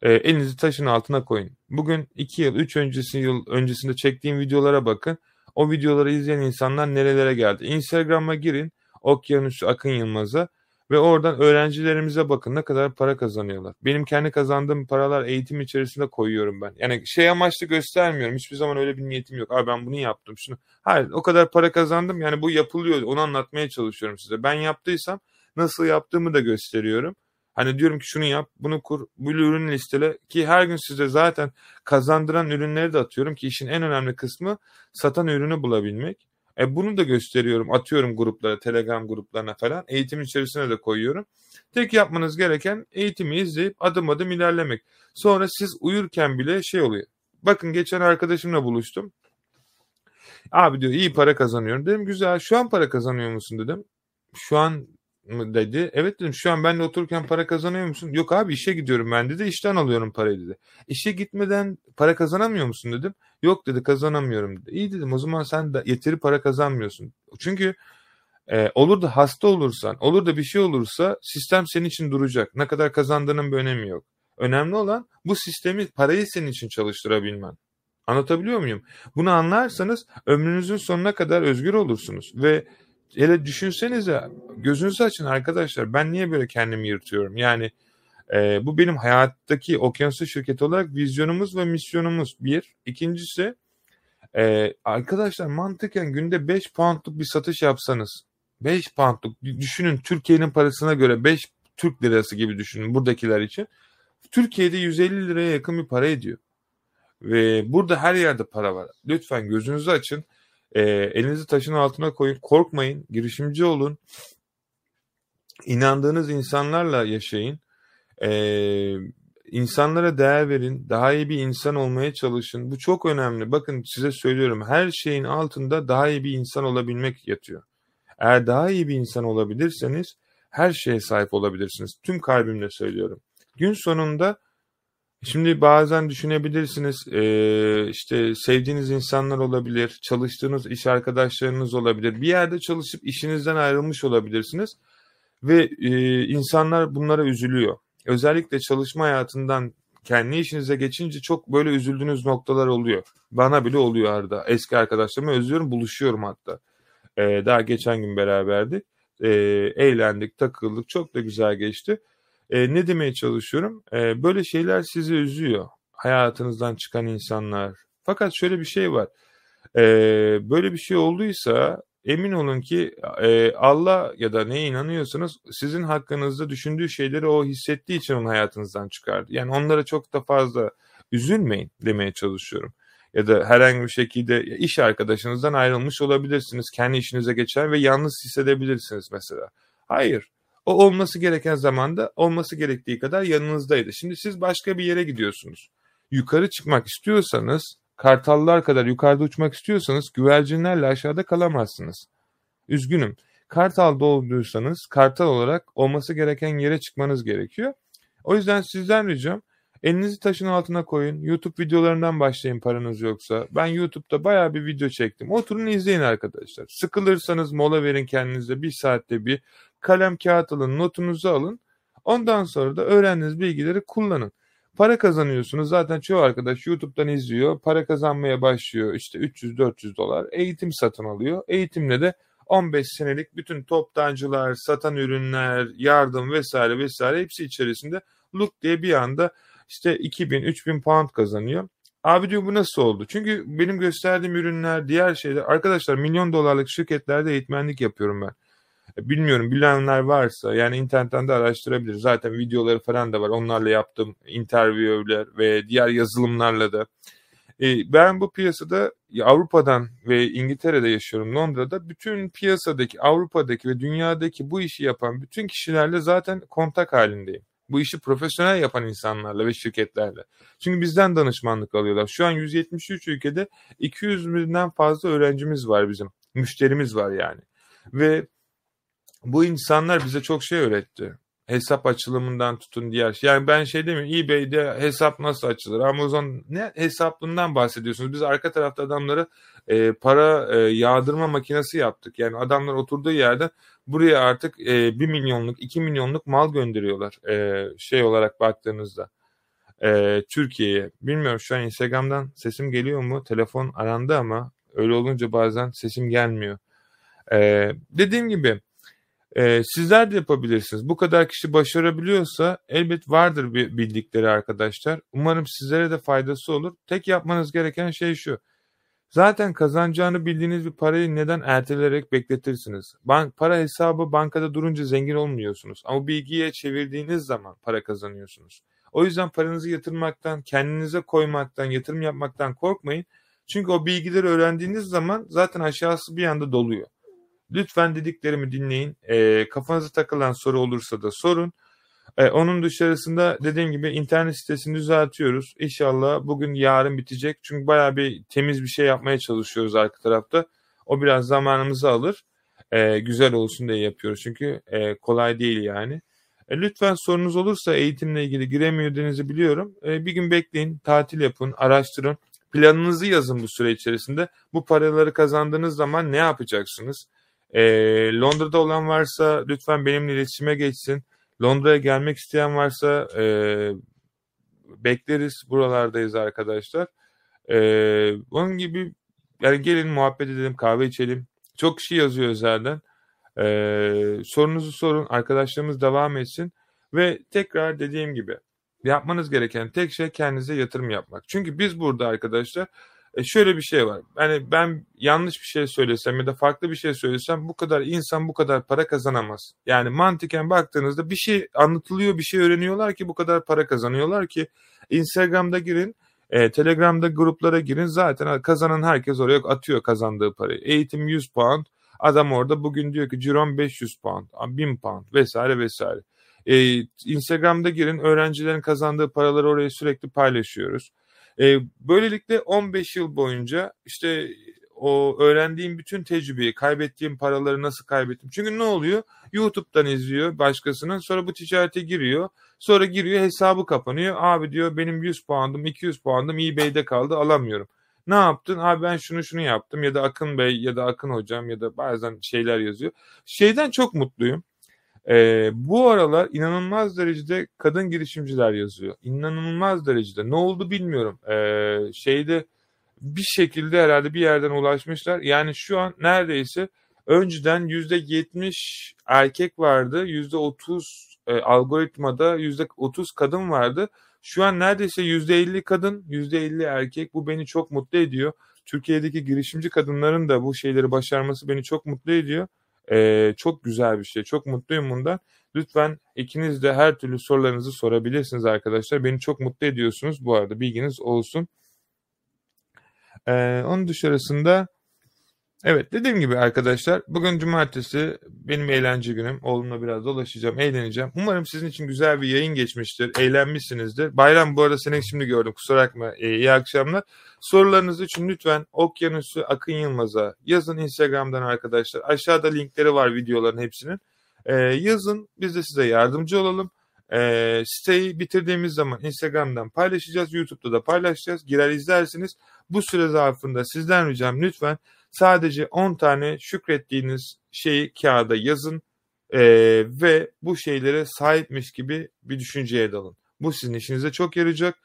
elinizi taşın altına koyun. Bugün 2 yıl, 3 öncesi yıl öncesinde çektiğim videolara bakın. O videoları izleyen insanlar nerelere geldi. Instagram'a girin. Okyanus Akın Yılmaz'a ve oradan öğrencilerimize bakın ne kadar para kazanıyorlar. Benim kendi kazandığım paralar eğitim içerisinde koyuyorum ben. Yani şey amaçlı göstermiyorum. Hiçbir zaman öyle bir niyetim yok. Abi ben bunu yaptım. Şunu. Hayır o kadar para kazandım. Yani bu yapılıyor. Onu anlatmaya çalışıyorum size. Ben yaptıysam nasıl yaptığımı da gösteriyorum. Hani diyorum ki şunu yap, bunu kur, bu ürün listele ki her gün size zaten kazandıran ürünleri de atıyorum ki işin en önemli kısmı satan ürünü bulabilmek. E bunu da gösteriyorum, atıyorum gruplara, Telegram gruplarına falan. Eğitim içerisine de koyuyorum. Tek yapmanız gereken eğitimi izleyip adım adım ilerlemek. Sonra siz uyurken bile şey oluyor. Bakın geçen arkadaşımla buluştum. Abi diyor iyi para kazanıyorum. Dedim güzel şu an para kazanıyor musun dedim. Şu an mı dedi. Evet dedim şu an benle otururken para kazanıyor musun? Yok abi işe gidiyorum ben dedi. İşten alıyorum parayı dedi. İşe gitmeden para kazanamıyor musun dedim. Yok dedi kazanamıyorum dedi. İyi dedim o zaman sen de yeteri para kazanmıyorsun. Çünkü e, olur da hasta olursan, olur da bir şey olursa sistem senin için duracak. Ne kadar kazandığının bir önemi yok. Önemli olan bu sistemi parayı senin için çalıştırabilmen. Anlatabiliyor muyum? Bunu anlarsanız ömrünüzün sonuna kadar özgür olursunuz ve hele düşünsenize gözünüzü açın arkadaşlar ben niye böyle kendimi yırtıyorum yani e, bu benim hayattaki okyanusu şirketi olarak vizyonumuz ve misyonumuz bir. İkincisi e, arkadaşlar mantıken günde 5 poundluk bir satış yapsanız 5 poundluk düşünün Türkiye'nin parasına göre 5 Türk lirası gibi düşünün buradakiler için. Türkiye'de 150 liraya yakın bir para ediyor. Ve burada her yerde para var. Lütfen gözünüzü açın. E, elinizi taşın altına koyun. Korkmayın. Girişimci olun. İnandığınız insanlarla yaşayın. E, insanlara değer verin. Daha iyi bir insan olmaya çalışın. Bu çok önemli. Bakın size söylüyorum. Her şeyin altında daha iyi bir insan olabilmek yatıyor. Eğer daha iyi bir insan olabilirseniz her şeye sahip olabilirsiniz. Tüm kalbimle söylüyorum. Gün sonunda Şimdi bazen düşünebilirsiniz işte sevdiğiniz insanlar olabilir, çalıştığınız iş arkadaşlarınız olabilir, bir yerde çalışıp işinizden ayrılmış olabilirsiniz ve insanlar bunlara üzülüyor. Özellikle çalışma hayatından kendi işinize geçince çok böyle üzüldüğünüz noktalar oluyor. Bana bile oluyor arada. Eski arkadaşlarımı özlüyorum, buluşuyorum hatta. daha geçen gün beraberdik, eğlendik, takıldık, çok da güzel geçti. E, ne demeye çalışıyorum? E, böyle şeyler sizi üzüyor. Hayatınızdan çıkan insanlar. Fakat şöyle bir şey var. E, böyle bir şey olduysa emin olun ki e, Allah ya da neye inanıyorsanız sizin hakkınızda düşündüğü şeyleri o hissettiği için onu hayatınızdan çıkardı. Yani onlara çok da fazla üzülmeyin demeye çalışıyorum. Ya da herhangi bir şekilde iş arkadaşınızdan ayrılmış olabilirsiniz. Kendi işinize geçer ve yalnız hissedebilirsiniz mesela. Hayır. O olması gereken zamanda olması gerektiği kadar yanınızdaydı. Şimdi siz başka bir yere gidiyorsunuz. Yukarı çıkmak istiyorsanız, kartallar kadar yukarıda uçmak istiyorsanız güvercinlerle aşağıda kalamazsınız. Üzgünüm. Kartal doğduysanız kartal olarak olması gereken yere çıkmanız gerekiyor. O yüzden sizden ricam elinizi taşın altına koyun. YouTube videolarından başlayın paranız yoksa. Ben YouTube'da baya bir video çektim. Oturun izleyin arkadaşlar. Sıkılırsanız mola verin kendinize bir saatte bir kalem kağıt alın, notunuzu alın. Ondan sonra da öğrendiğiniz bilgileri kullanın. Para kazanıyorsunuz. Zaten çoğu arkadaş YouTube'dan izliyor. Para kazanmaya başlıyor. İşte 300-400 dolar. Eğitim satın alıyor. Eğitimle de 15 senelik bütün toptancılar, satan ürünler, yardım vesaire vesaire hepsi içerisinde look diye bir anda işte 2000 3000 pound kazanıyor. Abi diyor bu nasıl oldu? Çünkü benim gösterdiğim ürünler, diğer şeyler arkadaşlar milyon dolarlık şirketlerde eğitmenlik yapıyorum ben. Bilmiyorum bilenler varsa yani internetten de araştırabilir. Zaten videoları falan da var. Onlarla yaptığım interviewler ve diğer yazılımlarla da. E, ben bu piyasada Avrupa'dan ve İngiltere'de yaşıyorum Londra'da. Bütün piyasadaki, Avrupa'daki ve dünyadaki bu işi yapan bütün kişilerle zaten kontak halindeyim. Bu işi profesyonel yapan insanlarla ve şirketlerle. Çünkü bizden danışmanlık alıyorlar. Şu an 173 ülkede 200 binden fazla öğrencimiz var bizim. Müşterimiz var yani. Ve bu insanlar bize çok şey öğretti. Hesap açılımından tutun diğer şey. Yani ben şey demiyorum eBay'de hesap nasıl açılır? Amazon ne hesaplığından bahsediyorsunuz? Biz arka tarafta adamlara e, para e, yağdırma makinesi yaptık. Yani adamlar oturduğu yerde buraya artık e, 1 milyonluk 2 milyonluk mal gönderiyorlar. E, şey olarak baktığınızda. E, Türkiye'ye. Bilmiyorum şu an Instagram'dan sesim geliyor mu? Telefon arandı ama öyle olunca bazen sesim gelmiyor. E, dediğim gibi ee, sizler de yapabilirsiniz. Bu kadar kişi başarabiliyorsa elbet vardır bildikleri arkadaşlar. Umarım sizlere de faydası olur. Tek yapmanız gereken şey şu. Zaten kazanacağını bildiğiniz bir parayı neden erteleyerek bekletirsiniz? Bank, para hesabı bankada durunca zengin olmuyorsunuz. Ama bilgiye çevirdiğiniz zaman para kazanıyorsunuz. O yüzden paranızı yatırmaktan, kendinize koymaktan, yatırım yapmaktan korkmayın. Çünkü o bilgileri öğrendiğiniz zaman zaten aşağısı bir anda doluyor. Lütfen dediklerimi dinleyin. E, kafanıza takılan soru olursa da sorun. E, onun dışarısında dediğim gibi internet sitesini düzeltiyoruz. İnşallah bugün yarın bitecek. Çünkü baya bir temiz bir şey yapmaya çalışıyoruz arka tarafta. O biraz zamanımızı alır. E, güzel olsun diye yapıyoruz. Çünkü e, kolay değil yani. E, lütfen sorunuz olursa eğitimle ilgili giremiyor denizi biliyorum. E, bir gün bekleyin, tatil yapın, araştırın. Planınızı yazın bu süre içerisinde. Bu paraları kazandığınız zaman ne yapacaksınız? E, Londra'da olan varsa lütfen benimle iletişime geçsin. Londra'ya gelmek isteyen varsa e, bekleriz. Buralardayız arkadaşlar. E, onun gibi yani gelin muhabbet edelim, kahve içelim. Çok kişi yazıyor özelden. E, sorunuzu sorun, arkadaşlarımız devam etsin. Ve tekrar dediğim gibi yapmanız gereken tek şey kendinize yatırım yapmak. Çünkü biz burada arkadaşlar e şöyle bir şey var. Yani ben yanlış bir şey söylesem ya da farklı bir şey söylesem bu kadar insan bu kadar para kazanamaz. Yani mantıken baktığınızda bir şey anlatılıyor, bir şey öğreniyorlar ki bu kadar para kazanıyorlar ki Instagram'da girin, e, Telegram'da gruplara girin zaten kazanan herkes oraya atıyor kazandığı parayı. Eğitim 100 pound, adam orada bugün diyor ki ciron 500 pound, 1000 pound vesaire vesaire. E, Instagram'da girin öğrencilerin kazandığı paraları oraya sürekli paylaşıyoruz. E, böylelikle 15 yıl boyunca işte o öğrendiğim bütün tecrübeyi, kaybettiğim paraları nasıl kaybettim? Çünkü ne oluyor? YouTube'dan izliyor başkasının sonra bu ticarete giriyor. Sonra giriyor hesabı kapanıyor. Abi diyor benim 100 puanım 200 puanım eBay'de kaldı alamıyorum. Ne yaptın? Abi ben şunu şunu yaptım ya da Akın Bey ya da Akın Hocam ya da bazen şeyler yazıyor. Şeyden çok mutluyum. E, bu aralar inanılmaz derecede kadın girişimciler yazıyor. İnanılmaz derecede. Ne oldu bilmiyorum. E, şeyde bir şekilde herhalde bir yerden ulaşmışlar. Yani şu an neredeyse önceden %70 erkek vardı. %30 e, algoritmada %30 kadın vardı. Şu an neredeyse %50 kadın, %50 erkek. Bu beni çok mutlu ediyor. Türkiye'deki girişimci kadınların da bu şeyleri başarması beni çok mutlu ediyor. Ee, çok güzel bir şey. Çok mutluyum bundan. Lütfen ikiniz de her türlü sorularınızı sorabilirsiniz arkadaşlar. Beni çok mutlu ediyorsunuz bu arada bilginiz olsun. Ee, onun dışarısında Evet dediğim gibi arkadaşlar bugün cumartesi benim eğlence günüm. Oğlumla biraz dolaşacağım, eğleneceğim. Umarım sizin için güzel bir yayın geçmiştir, eğlenmişsinizdir. Bayram bu arada seni şimdi gördüm kusura bakma. Ee, iyi akşamlar. Sorularınız için lütfen Okyanus'u Akın Yılmaz'a yazın Instagram'dan arkadaşlar. Aşağıda linkleri var videoların hepsinin. Ee, yazın biz de size yardımcı olalım. Ee, siteyi bitirdiğimiz zaman Instagram'dan paylaşacağız. YouTube'da da paylaşacağız. Girer izlersiniz. Bu süre zarfında sizden ricam lütfen Sadece 10 tane şükrettiğiniz şeyi kağıda yazın e, ve bu şeylere sahipmiş gibi bir düşünceye dalın. Bu sizin işinize çok yarayacak.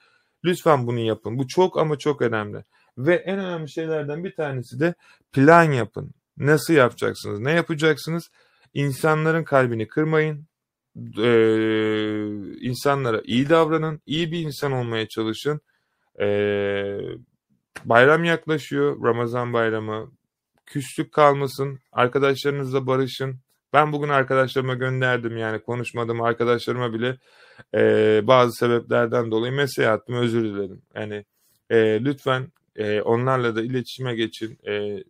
Lütfen bunu yapın. Bu çok ama çok önemli. Ve en önemli şeylerden bir tanesi de plan yapın. Nasıl yapacaksınız? Ne yapacaksınız? İnsanların kalbini kırmayın. e, insanlara iyi davranın, iyi bir insan olmaya çalışın. E, bayram yaklaşıyor, Ramazan bayramı. Küslük kalmasın, arkadaşlarınızla barışın. Ben bugün arkadaşlarıma gönderdim yani konuşmadım arkadaşlarıma bile e, bazı sebeplerden dolayı mesaj attım özür dilerim. Yani e, lütfen e, onlarla da iletişime geçin. E,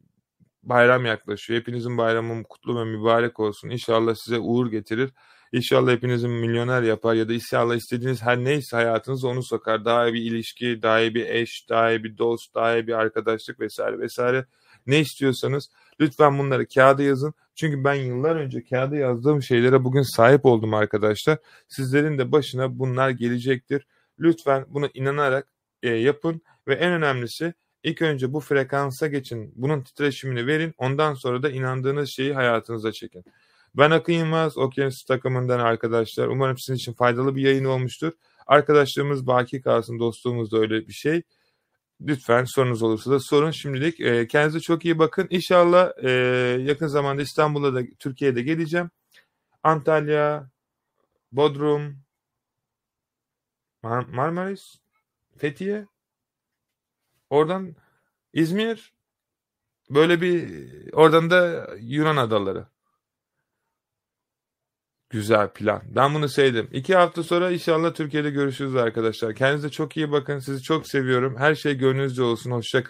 bayram yaklaşıyor. Hepinizin bayramı kutlu ve mübarek olsun. İnşallah size uğur getirir. İnşallah hepinizin milyoner yapar ya da inşallah istediğiniz her neyse hayatınıza onu sokar. Daha iyi bir ilişki, daha iyi bir eş, daha iyi bir dost, daha iyi bir arkadaşlık vesaire vesaire. Ne istiyorsanız lütfen bunları kağıda yazın. Çünkü ben yıllar önce kağıda yazdığım şeylere bugün sahip oldum arkadaşlar. Sizlerin de başına bunlar gelecektir. Lütfen buna inanarak e, yapın ve en önemlisi ilk önce bu frekansa geçin. Bunun titreşimini verin. Ondan sonra da inandığınız şeyi hayatınıza çekin. Ben Akın Yılmaz, Okyanus takımından arkadaşlar. Umarım sizin için faydalı bir yayın olmuştur. Arkadaşlarımız baki kalsın, dostluğumuz da öyle bir şey. Lütfen sorunuz olursa da sorun. Şimdilik e, kendinize çok iyi bakın. İnşallah e, yakın zamanda İstanbul'a da Türkiye'de geleceğim. Antalya, Bodrum, Mar Marmaris, Fethiye, oradan İzmir, böyle bir oradan da Yunan adaları. Güzel plan. Ben bunu sevdim. İki hafta sonra inşallah Türkiye'de görüşürüz arkadaşlar. Kendinize çok iyi bakın. Sizi çok seviyorum. Her şey gönlünüzce olsun. Hoşça kalın.